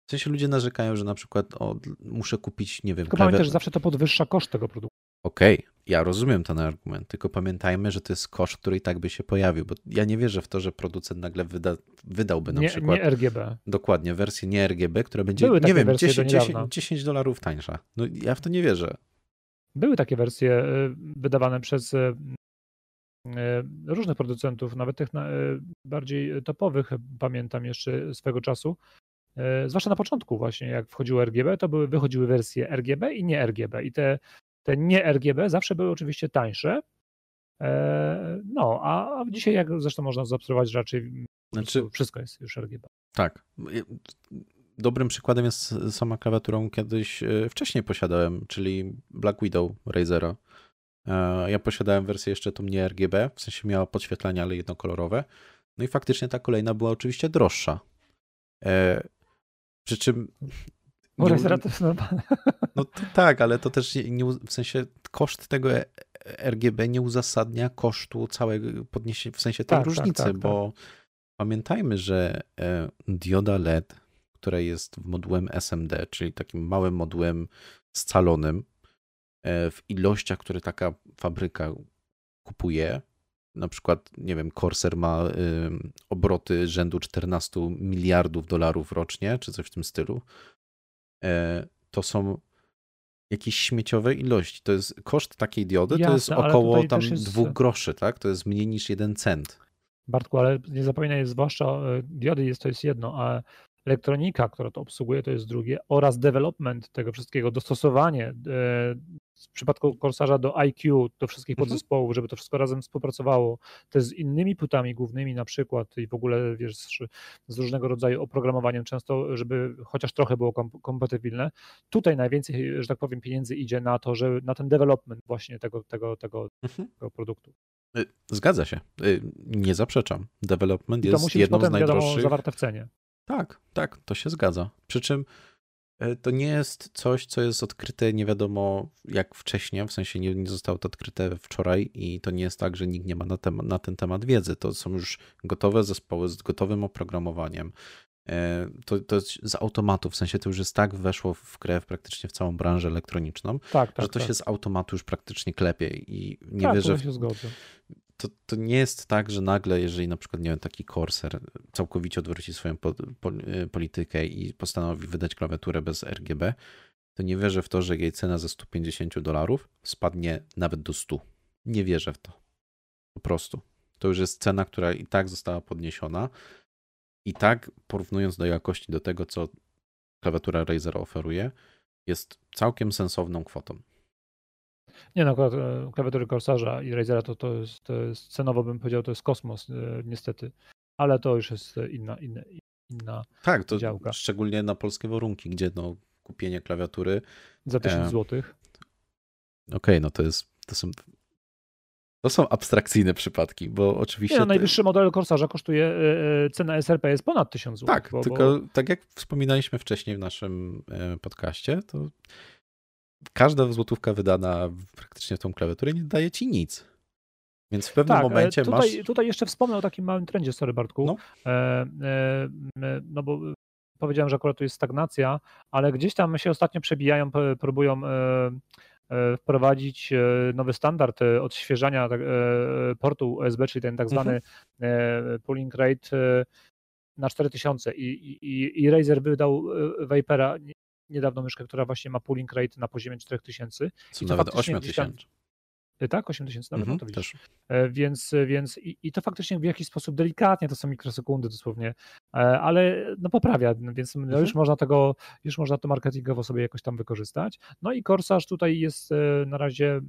w sensie ludzie narzekają, że na przykład o, muszę kupić, nie wiem... Tylko pamiętaj, że zawsze to podwyższa koszt tego produktu. Okej, okay, ja rozumiem ten argument, tylko pamiętajmy, że to jest koszt, który i tak by się pojawił, bo ja nie wierzę w to, że producent nagle wyda, wydałby na nie, przykład... Nie RGB. Dokładnie, wersję nie RGB, która będzie, Były nie wiem, 10, 10, 10 dolarów tańsza. No ja w to nie wierzę. Były takie wersje y, wydawane przez y, y, różnych producentów, nawet tych bardziej topowych, pamiętam jeszcze swego czasu, zwłaszcza na początku właśnie, jak wchodziło RGB, to były, wychodziły wersje RGB i nie RGB i te, te nie RGB zawsze były oczywiście tańsze, No, a dzisiaj, jak zresztą można zaobserwować, raczej znaczy, wszystko jest już RGB. Tak. Dobrym przykładem jest sama klawiatura, kiedyś wcześniej posiadałem, czyli Black Widow Razera. Ja posiadałem wersję jeszcze tą nie RGB, w sensie miała podświetlenie, ale jednokolorowe. No i faktycznie ta kolejna była oczywiście droższa. Przy czym. Może to jest normalne. No to tak, ale to też nie, w sensie koszt tego e, RGB nie uzasadnia kosztu całego podniesienia, w sensie tej tak, tak różnicy, tak, tak, bo pamiętajmy, że e, dioda LED, która jest modułem SMD, czyli takim małym modułem scalonym, e, w ilościach, które taka fabryka kupuje, na przykład, nie wiem, Corsair ma y, obroty rzędu 14 miliardów dolarów rocznie, czy coś w tym stylu, y, to są jakieś śmieciowe ilości. To jest koszt takiej diody, Jasne, to jest około tam jest... dwóch groszy, tak? To jest mniej niż jeden cent. Bartku, ale nie zapominaj, zwłaszcza y, diody jest to jest jedno, a elektronika, która to obsługuje, to jest drugie, oraz development tego wszystkiego, dostosowanie e, w przypadku Corsarza do IQ, do wszystkich mhm. podzespołów, żeby to wszystko razem współpracowało, też z innymi płytami głównymi na przykład i w ogóle wiesz, z różnego rodzaju oprogramowaniem często, żeby chociaż trochę było kompatybilne. Tutaj najwięcej, że tak powiem, pieniędzy idzie na to, że na ten development właśnie tego, tego, tego, mhm. tego produktu. Y, zgadza się. Y, nie zaprzeczam. Development jest jedną z najdroższych. Wiadomo, zawarte w cenie. Tak, tak, to się zgadza. Przy czym to nie jest coś, co jest odkryte nie wiadomo jak wcześniej, w sensie nie, nie zostało to odkryte wczoraj i to nie jest tak, że nikt nie ma na, tem- na ten temat wiedzy. To są już gotowe zespoły z gotowym oprogramowaniem. E, to, to jest z automatu, w sensie to już jest tak weszło w grę praktycznie w całą branżę elektroniczną, tak, tak, że to tak. się z automatu już praktycznie klepie i nie tak, wierzę. W, to, to nie jest tak, że nagle, jeżeli na przykład, nie wiem, taki Corsair całkowicie odwróci swoją po, po, y, politykę i postanowi wydać klawiaturę bez RGB, to nie wierzę w to, że jej cena ze 150 dolarów spadnie nawet do 100. Nie wierzę w to. Po prostu. To już jest cena, która i tak została podniesiona. I tak, porównując do jakości do tego, co klawiatura Razer oferuje, jest całkiem sensowną kwotą. Nie no, akurat e, klawiatury Corsarza i Razera to, to, jest, to jest cenowo bym powiedział, to jest kosmos e, niestety, ale to już jest inna, inna, inna Tak, to działka. szczególnie na polskie warunki, gdzie no, kupienie klawiatury za 1000 e... zł. Okej, okay, no to jest, to są to są abstrakcyjne przypadki, bo oczywiście. Nie, no, najwyższy model Corsarza kosztuje, e, cena SRP jest ponad 1000 zł. Tak, bo, tylko bo... tak jak wspominaliśmy wcześniej w naszym podcaście, to każda złotówka wydana praktycznie w tą klawiaturę nie daje ci nic. Więc w pewnym tak, momencie tutaj, masz... Tutaj jeszcze wspomnę o takim małym trendzie, sorry Bartku, no, e, e, no bo powiedziałem, że akurat tu jest stagnacja, ale gdzieś tam się ostatnio przebijają, próbują e, e wprowadzić e, nowy standard odświeżania tak, portu USB, czyli ten tak mhm. zwany mhm. pooling rate na 4000 i, i, i Razer wydał Vipera, niedawno myszkę, która właśnie ma pooling rate na poziomie 4000. Co I to nawet 8000. E, tak, 8000 nawet, mm -hmm, to widzisz. E, więc, więc i, i, to faktycznie w jakiś sposób delikatnie, to są mikrosekundy dosłownie, e, ale no poprawia, więc mm -hmm. już można tego, już można to marketingowo sobie jakoś tam wykorzystać. No i Corsage tutaj jest na razie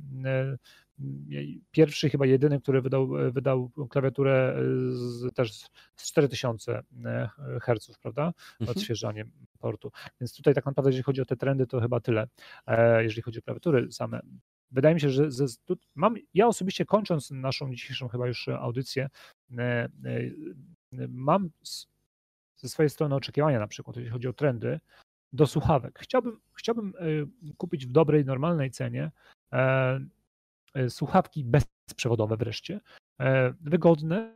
pierwszy, chyba jedyny, który wydał, wydał klawiaturę z, też z 4000 Hz, prawda? Mhm. Odświeżanie portu. Więc tutaj tak naprawdę, jeżeli chodzi o te trendy, to chyba tyle, jeżeli chodzi o klawiatury same wydaje mi się, że ze, mam, ja osobiście kończąc naszą dzisiejszą chyba już audycję, e, e, mam ze swojej strony oczekiwania na przykład, jeśli chodzi o trendy, do słuchawek. Chciałbym, chciałbym e, kupić w dobrej, normalnej cenie słuchawki bezprzewodowe wreszcie, wygodne,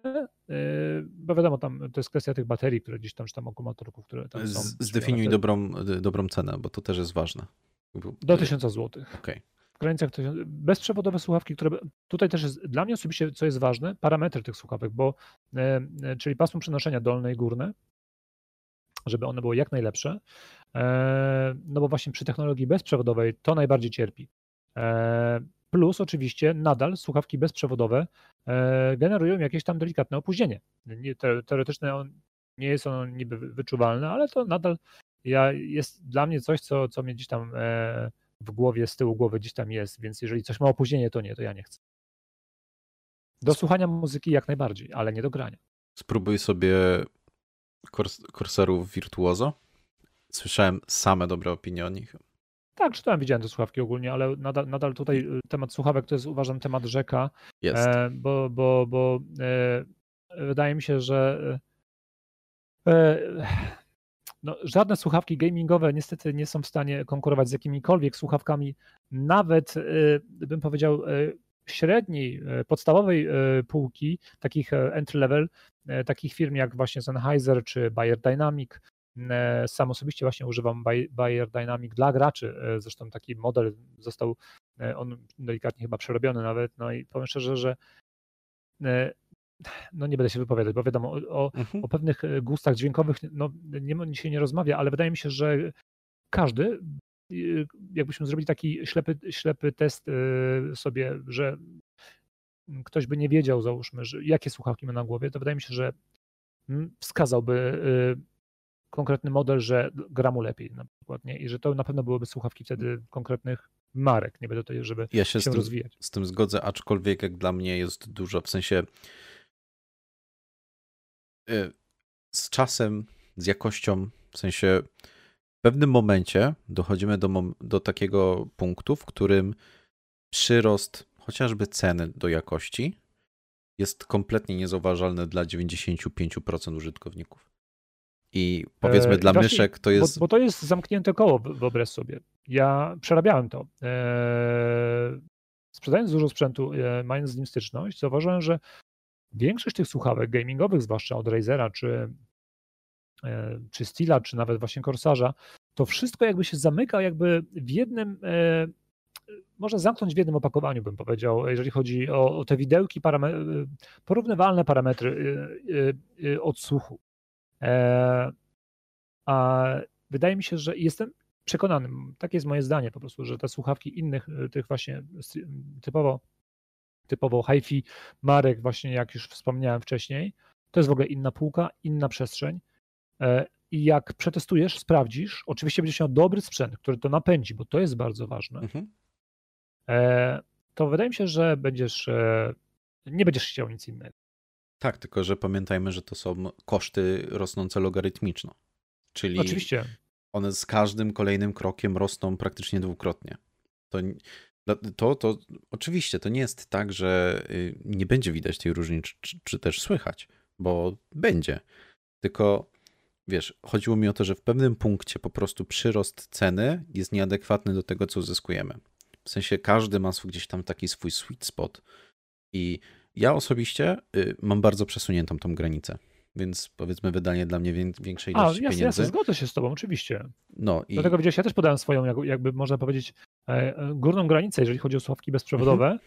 bo wiadomo, tam to jest kwestia tych baterii, które gdzieś tam, czy tam akumulatorów, które tam są. Zdefiniuj dobrą, dobrą cenę, bo to też jest ważne. Do 1000 zł. Okay w granicach bezprzewodowe słuchawki, które tutaj też jest dla mnie osobiście, co jest ważne, parametry tych słuchawek, bo e, e, czyli pasmo przenoszenia dolne i górne, żeby one były jak najlepsze, e, no bo właśnie przy technologii bezprzewodowej to najbardziej cierpi. Plus oczywiście nadal słuchawki bezprzewodowe generują jakieś tam delikatne opóźnienie. Teoretyczne nie jest ono niby wyczuwalne, ale to nadal ja, jest dla mnie coś, co, co mnie gdzieś tam w głowie, z tyłu głowy gdzieś tam jest, więc jeżeli coś ma opóźnienie, to nie, to ja nie chcę. Do słuchania muzyki jak najbardziej, ale nie do grania. Spróbuj sobie Corsairów Virtuoso. Słyszałem same dobre opinie o nich. Tak, czytałem, widziałem te słuchawki ogólnie, ale nadal, nadal tutaj y, temat słuchawek to jest uważam temat rzeka, Jest. e, bo, bo, bo e, wydaje mi się, że e, no, żadne słuchawki gamingowe niestety nie są w stanie konkurować z jakimikolwiek słuchawkami, nawet bym powiedział średniej, podstawowej półki, takich entry level, takich firm jak właśnie Sennheiser czy Bayer Dynamic. Sam osobiście właśnie używam Bayer Dynamic dla graczy. Zresztą taki model został, on delikatnie chyba przerobiony nawet. No i powiem szczerze, że no nie będę się wypowiadać, bo wiadomo, o, mhm. o pewnych gustach dźwiękowych no, nie, się nie rozmawia, ale wydaje mi się, że każdy jakbyśmy zrobili taki ślepy, ślepy test sobie, że ktoś by nie wiedział, załóżmy, że jakie słuchawki ma na głowie, to wydaje mi się, że mm, wskazałby konkretny model, że gra mu lepiej na przykład, nie? I że to na pewno byłyby słuchawki wtedy konkretnych marek, nie będę tutaj, żeby ja się, się z tym, rozwijać. Z tym zgodzę, aczkolwiek jak dla mnie jest dużo, w sensie y, z czasem, z jakością, w sensie w pewnym momencie dochodzimy do, do takiego punktu, w którym przyrost chociażby ceny do jakości jest kompletnie niezauważalny dla 95% użytkowników. I powiedzmy e, dla właśnie, myszek to jest. Bo, bo, to jest zamknięte koło, wyobraź sobie. Ja przerabiałem to. E, sprzedając dużo sprzętu, e, mając z nim styczność, zauważyłem, że większość tych słuchawek gamingowych, zwłaszcza od Razera czy E, czy Stila, czy nawet właśnie Korsarza, to wszystko jakby się zamyka jakby w jednym, e, można zamknąć w jednym opakowaniu, bym powiedział, jeżeli chodzi o, o te widełki, parametry, porównywalne parametry e, odsłuchu. A wydaje mi się, że jestem przekonany, takie jest moje zdanie po prostu, że te słuchawki innych, tych właśnie typowo, typowo hi-fi marek, właśnie jak już wspomniałem wcześniej, to jest w ogóle inna półka, inna przestrzeń E, I jak przetestujesz, sprawdzisz, oczywiście będziesz miał dobry sprzęt, który to napędzi, bo to jest bardzo ważne, mhm. E, to wydaje mi się, że będziesz, e, nie będziesz chciał nic innego. Tak, tylko że pamiętajmy, że to są koszty rosnące logarytmiczno. Czyli Oczywiście. one z każdym kolejnym krokiem rosną praktycznie dwukrotnie. To, to, to oczywiście to nie jest tak, że y, nie będzie widać tej różnicy, czy, czy też słychać, bo będzie. Tylko wiesz, chodziło mi o to, że w pewnym punkcie po prostu przyrost ceny jest nieadekwatny do tego, co uzyskujemy. W sensie każdy ma gdzieś tam taki swój sweet spot. I ja osobiście y, mam bardzo przesuniętą tą granicę. Więc powiedzmy wydanie dla mnie większej ilości A, jasne, pieniędzy. Jasne, zgodzę się z tobą, oczywiście. No i... Dlatego widziałeś, ja też podałem swoją, jakby można powiedzieć, e, e, górną granicę, jeżeli chodzi o słuchawki bezprzewodowe. Mhm.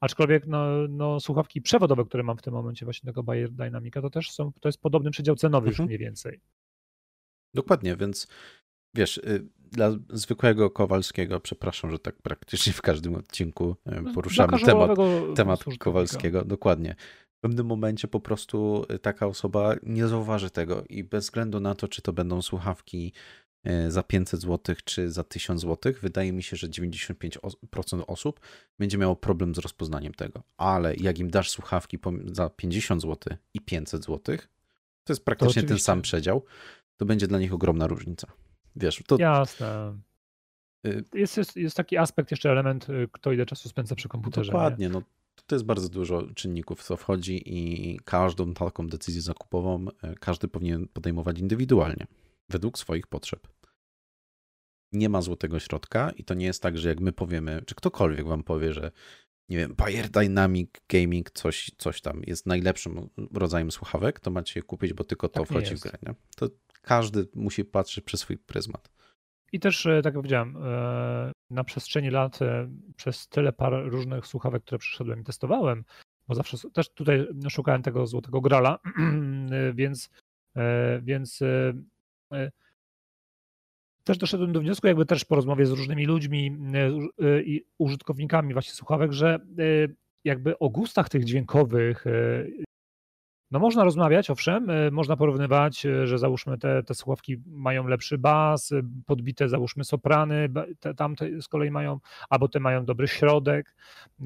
Aczkolwiek no, no, słuchawki przewodowe, które mam w tym momencie właśnie tego Bayer Dynamica, to też są, to jest podobny przedział cenowy mhm. już mniej więcej. Dokładnie, więc wiesz, y, dla zwykłego Kowalskiego, przepraszam, że tak praktycznie w każdym odcinku y, no, poruszamy temat, temat Kowalskiego, dokładnie. W pewnym momencie po prostu y, taka osoba nie zauważy tego i bez względu na to, czy to będą słuchawki za 500 zł, czy za 1000 zł, wydaje mi się, że 95% osób będzie miało problem z rozpoznaniem tego. Ale jak im dasz słuchawki za 50 zł i 500 zł, to jest praktycznie to ten sam przedział, to będzie dla nich ogromna różnica. Wiesz, to... Jasne. Y, jest, jest, jest taki aspekt, jeszcze element, y, kto ile czasu spędza przy komputerze. Dokładnie, no to jest bardzo dużo czynników, co wchodzi i każdą taką decyzję zakupową y, każdy powinien podejmować indywidualnie, według swoich potrzeb. Nie ma złotego środka i to nie jest tak, że jak my powiemy, czy ktokolwiek wam powie, że nie wiem, Bayer Dynamic Gaming, coś, coś tam jest najlepszym rodzajem słuchawek, to macie je kupić, bo tylko to tak wchodzi w grę. Nie? To każdy musi patrzeć przez swój pryzmat. I też, e, tak jak powiedziałem, e, na przestrzeni lat, e, przez tyle par różnych słuchawek, które przyszedłem i testowałem, bo zawsze też tutaj szukałem tego złotego grala, więc, więc też doszedłem do wniosku, jakby też po rozmowie z różnymi ludźmi i użytkownikami właśnie słuchawek, że jakby o gustach tych dźwiękowych no można rozmawiać, owszem, y, można porównywać, y, że załóżmy te, te słuchawki mają lepszy bas, y, podbite załóżmy soprany, te, tamte z kolei mają, albo te mają dobry środek,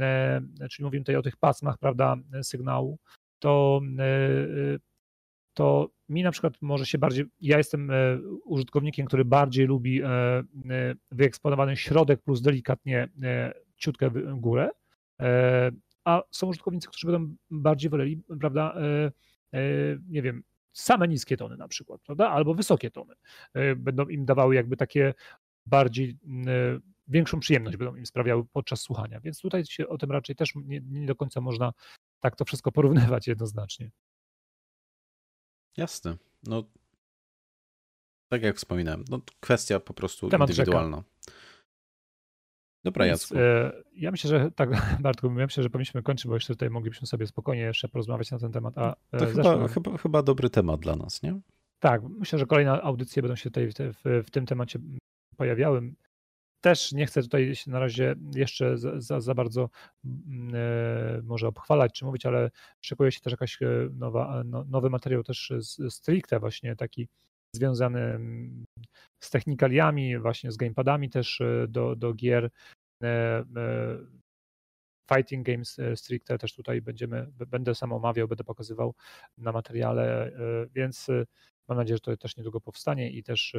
e, czyli mówimy tutaj o tych pasmach, prawda, sygnału, to, to mi na przykład może się bardziej, ja jestem użytkownikiem, który bardziej lubi wyeksponowany środek plus delikatnie ciutkę górę, e, a są użytkownicy, którzy będą bardziej woleli, prawda, e, e, nie wiem, same niskie tony na przykład, prawda, albo wysokie tony. E, będą im dawały jakby takie bardziej większą przyjemność będą im sprawiały podczas słuchania, więc tutaj się o tym raczej też nie, nie do końca można tak to wszystko porównywać jednoznacznie. Jasne. No tak jak wspominałem, no kwestia po prostu Temat indywidualna. Rzeka. Dobra, Więc, Jacku. E, ja myślę, że tak, Bartku, ja myślę, że powinniśmy kończyć, bo jeszcze tutaj moglibyśmy sobie spokojnie jeszcze porozmawiać na ten temat. A e, to chyba, chyba, chyba dobry temat dla nas, nie? Tak, myślę, że kolejne audycje będą się tutaj w, w, w tym temacie pojawiały. Też nie chcę tutaj się na razie jeszcze za, za, za bardzo mm, e, może obchwalać czy mówić, ale szykuje się też jakaś nowa, no, nowy materiał też stricte właśnie taki związany mm, z technikaliami, właśnie z gamepadami też e, do, do gier. E, e, fighting Games stricte też tutaj będziemy, będę sam omawiał, będę pokazywał na materiale, więc mam nadzieję, że to też niedługo powstanie i też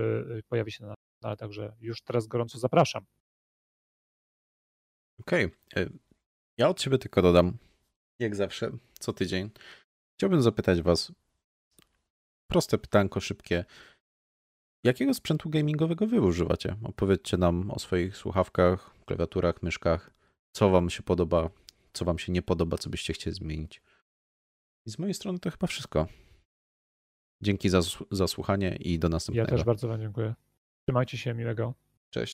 pojawi się na ale także już teraz gorąco zapraszam. Okej. Okay. Ja od siebie tylko dodam, jak zawsze, co tydzień. Chciałbym zapytać Was proste pytanko, szybkie. Jakiego sprzętu gamingowego wy używacie? Opowiedzcie nam o swoich słuchawkach, klawiaturach, myszkach. Co wam się podoba, co wam się nie podoba, co byście chcieli zmienić. I z mojej strony to chyba wszystko. Dzięki za, za słuchanie i do następnego. Ja też bardzo wam dziękuję. Trzymajcie się, miłego.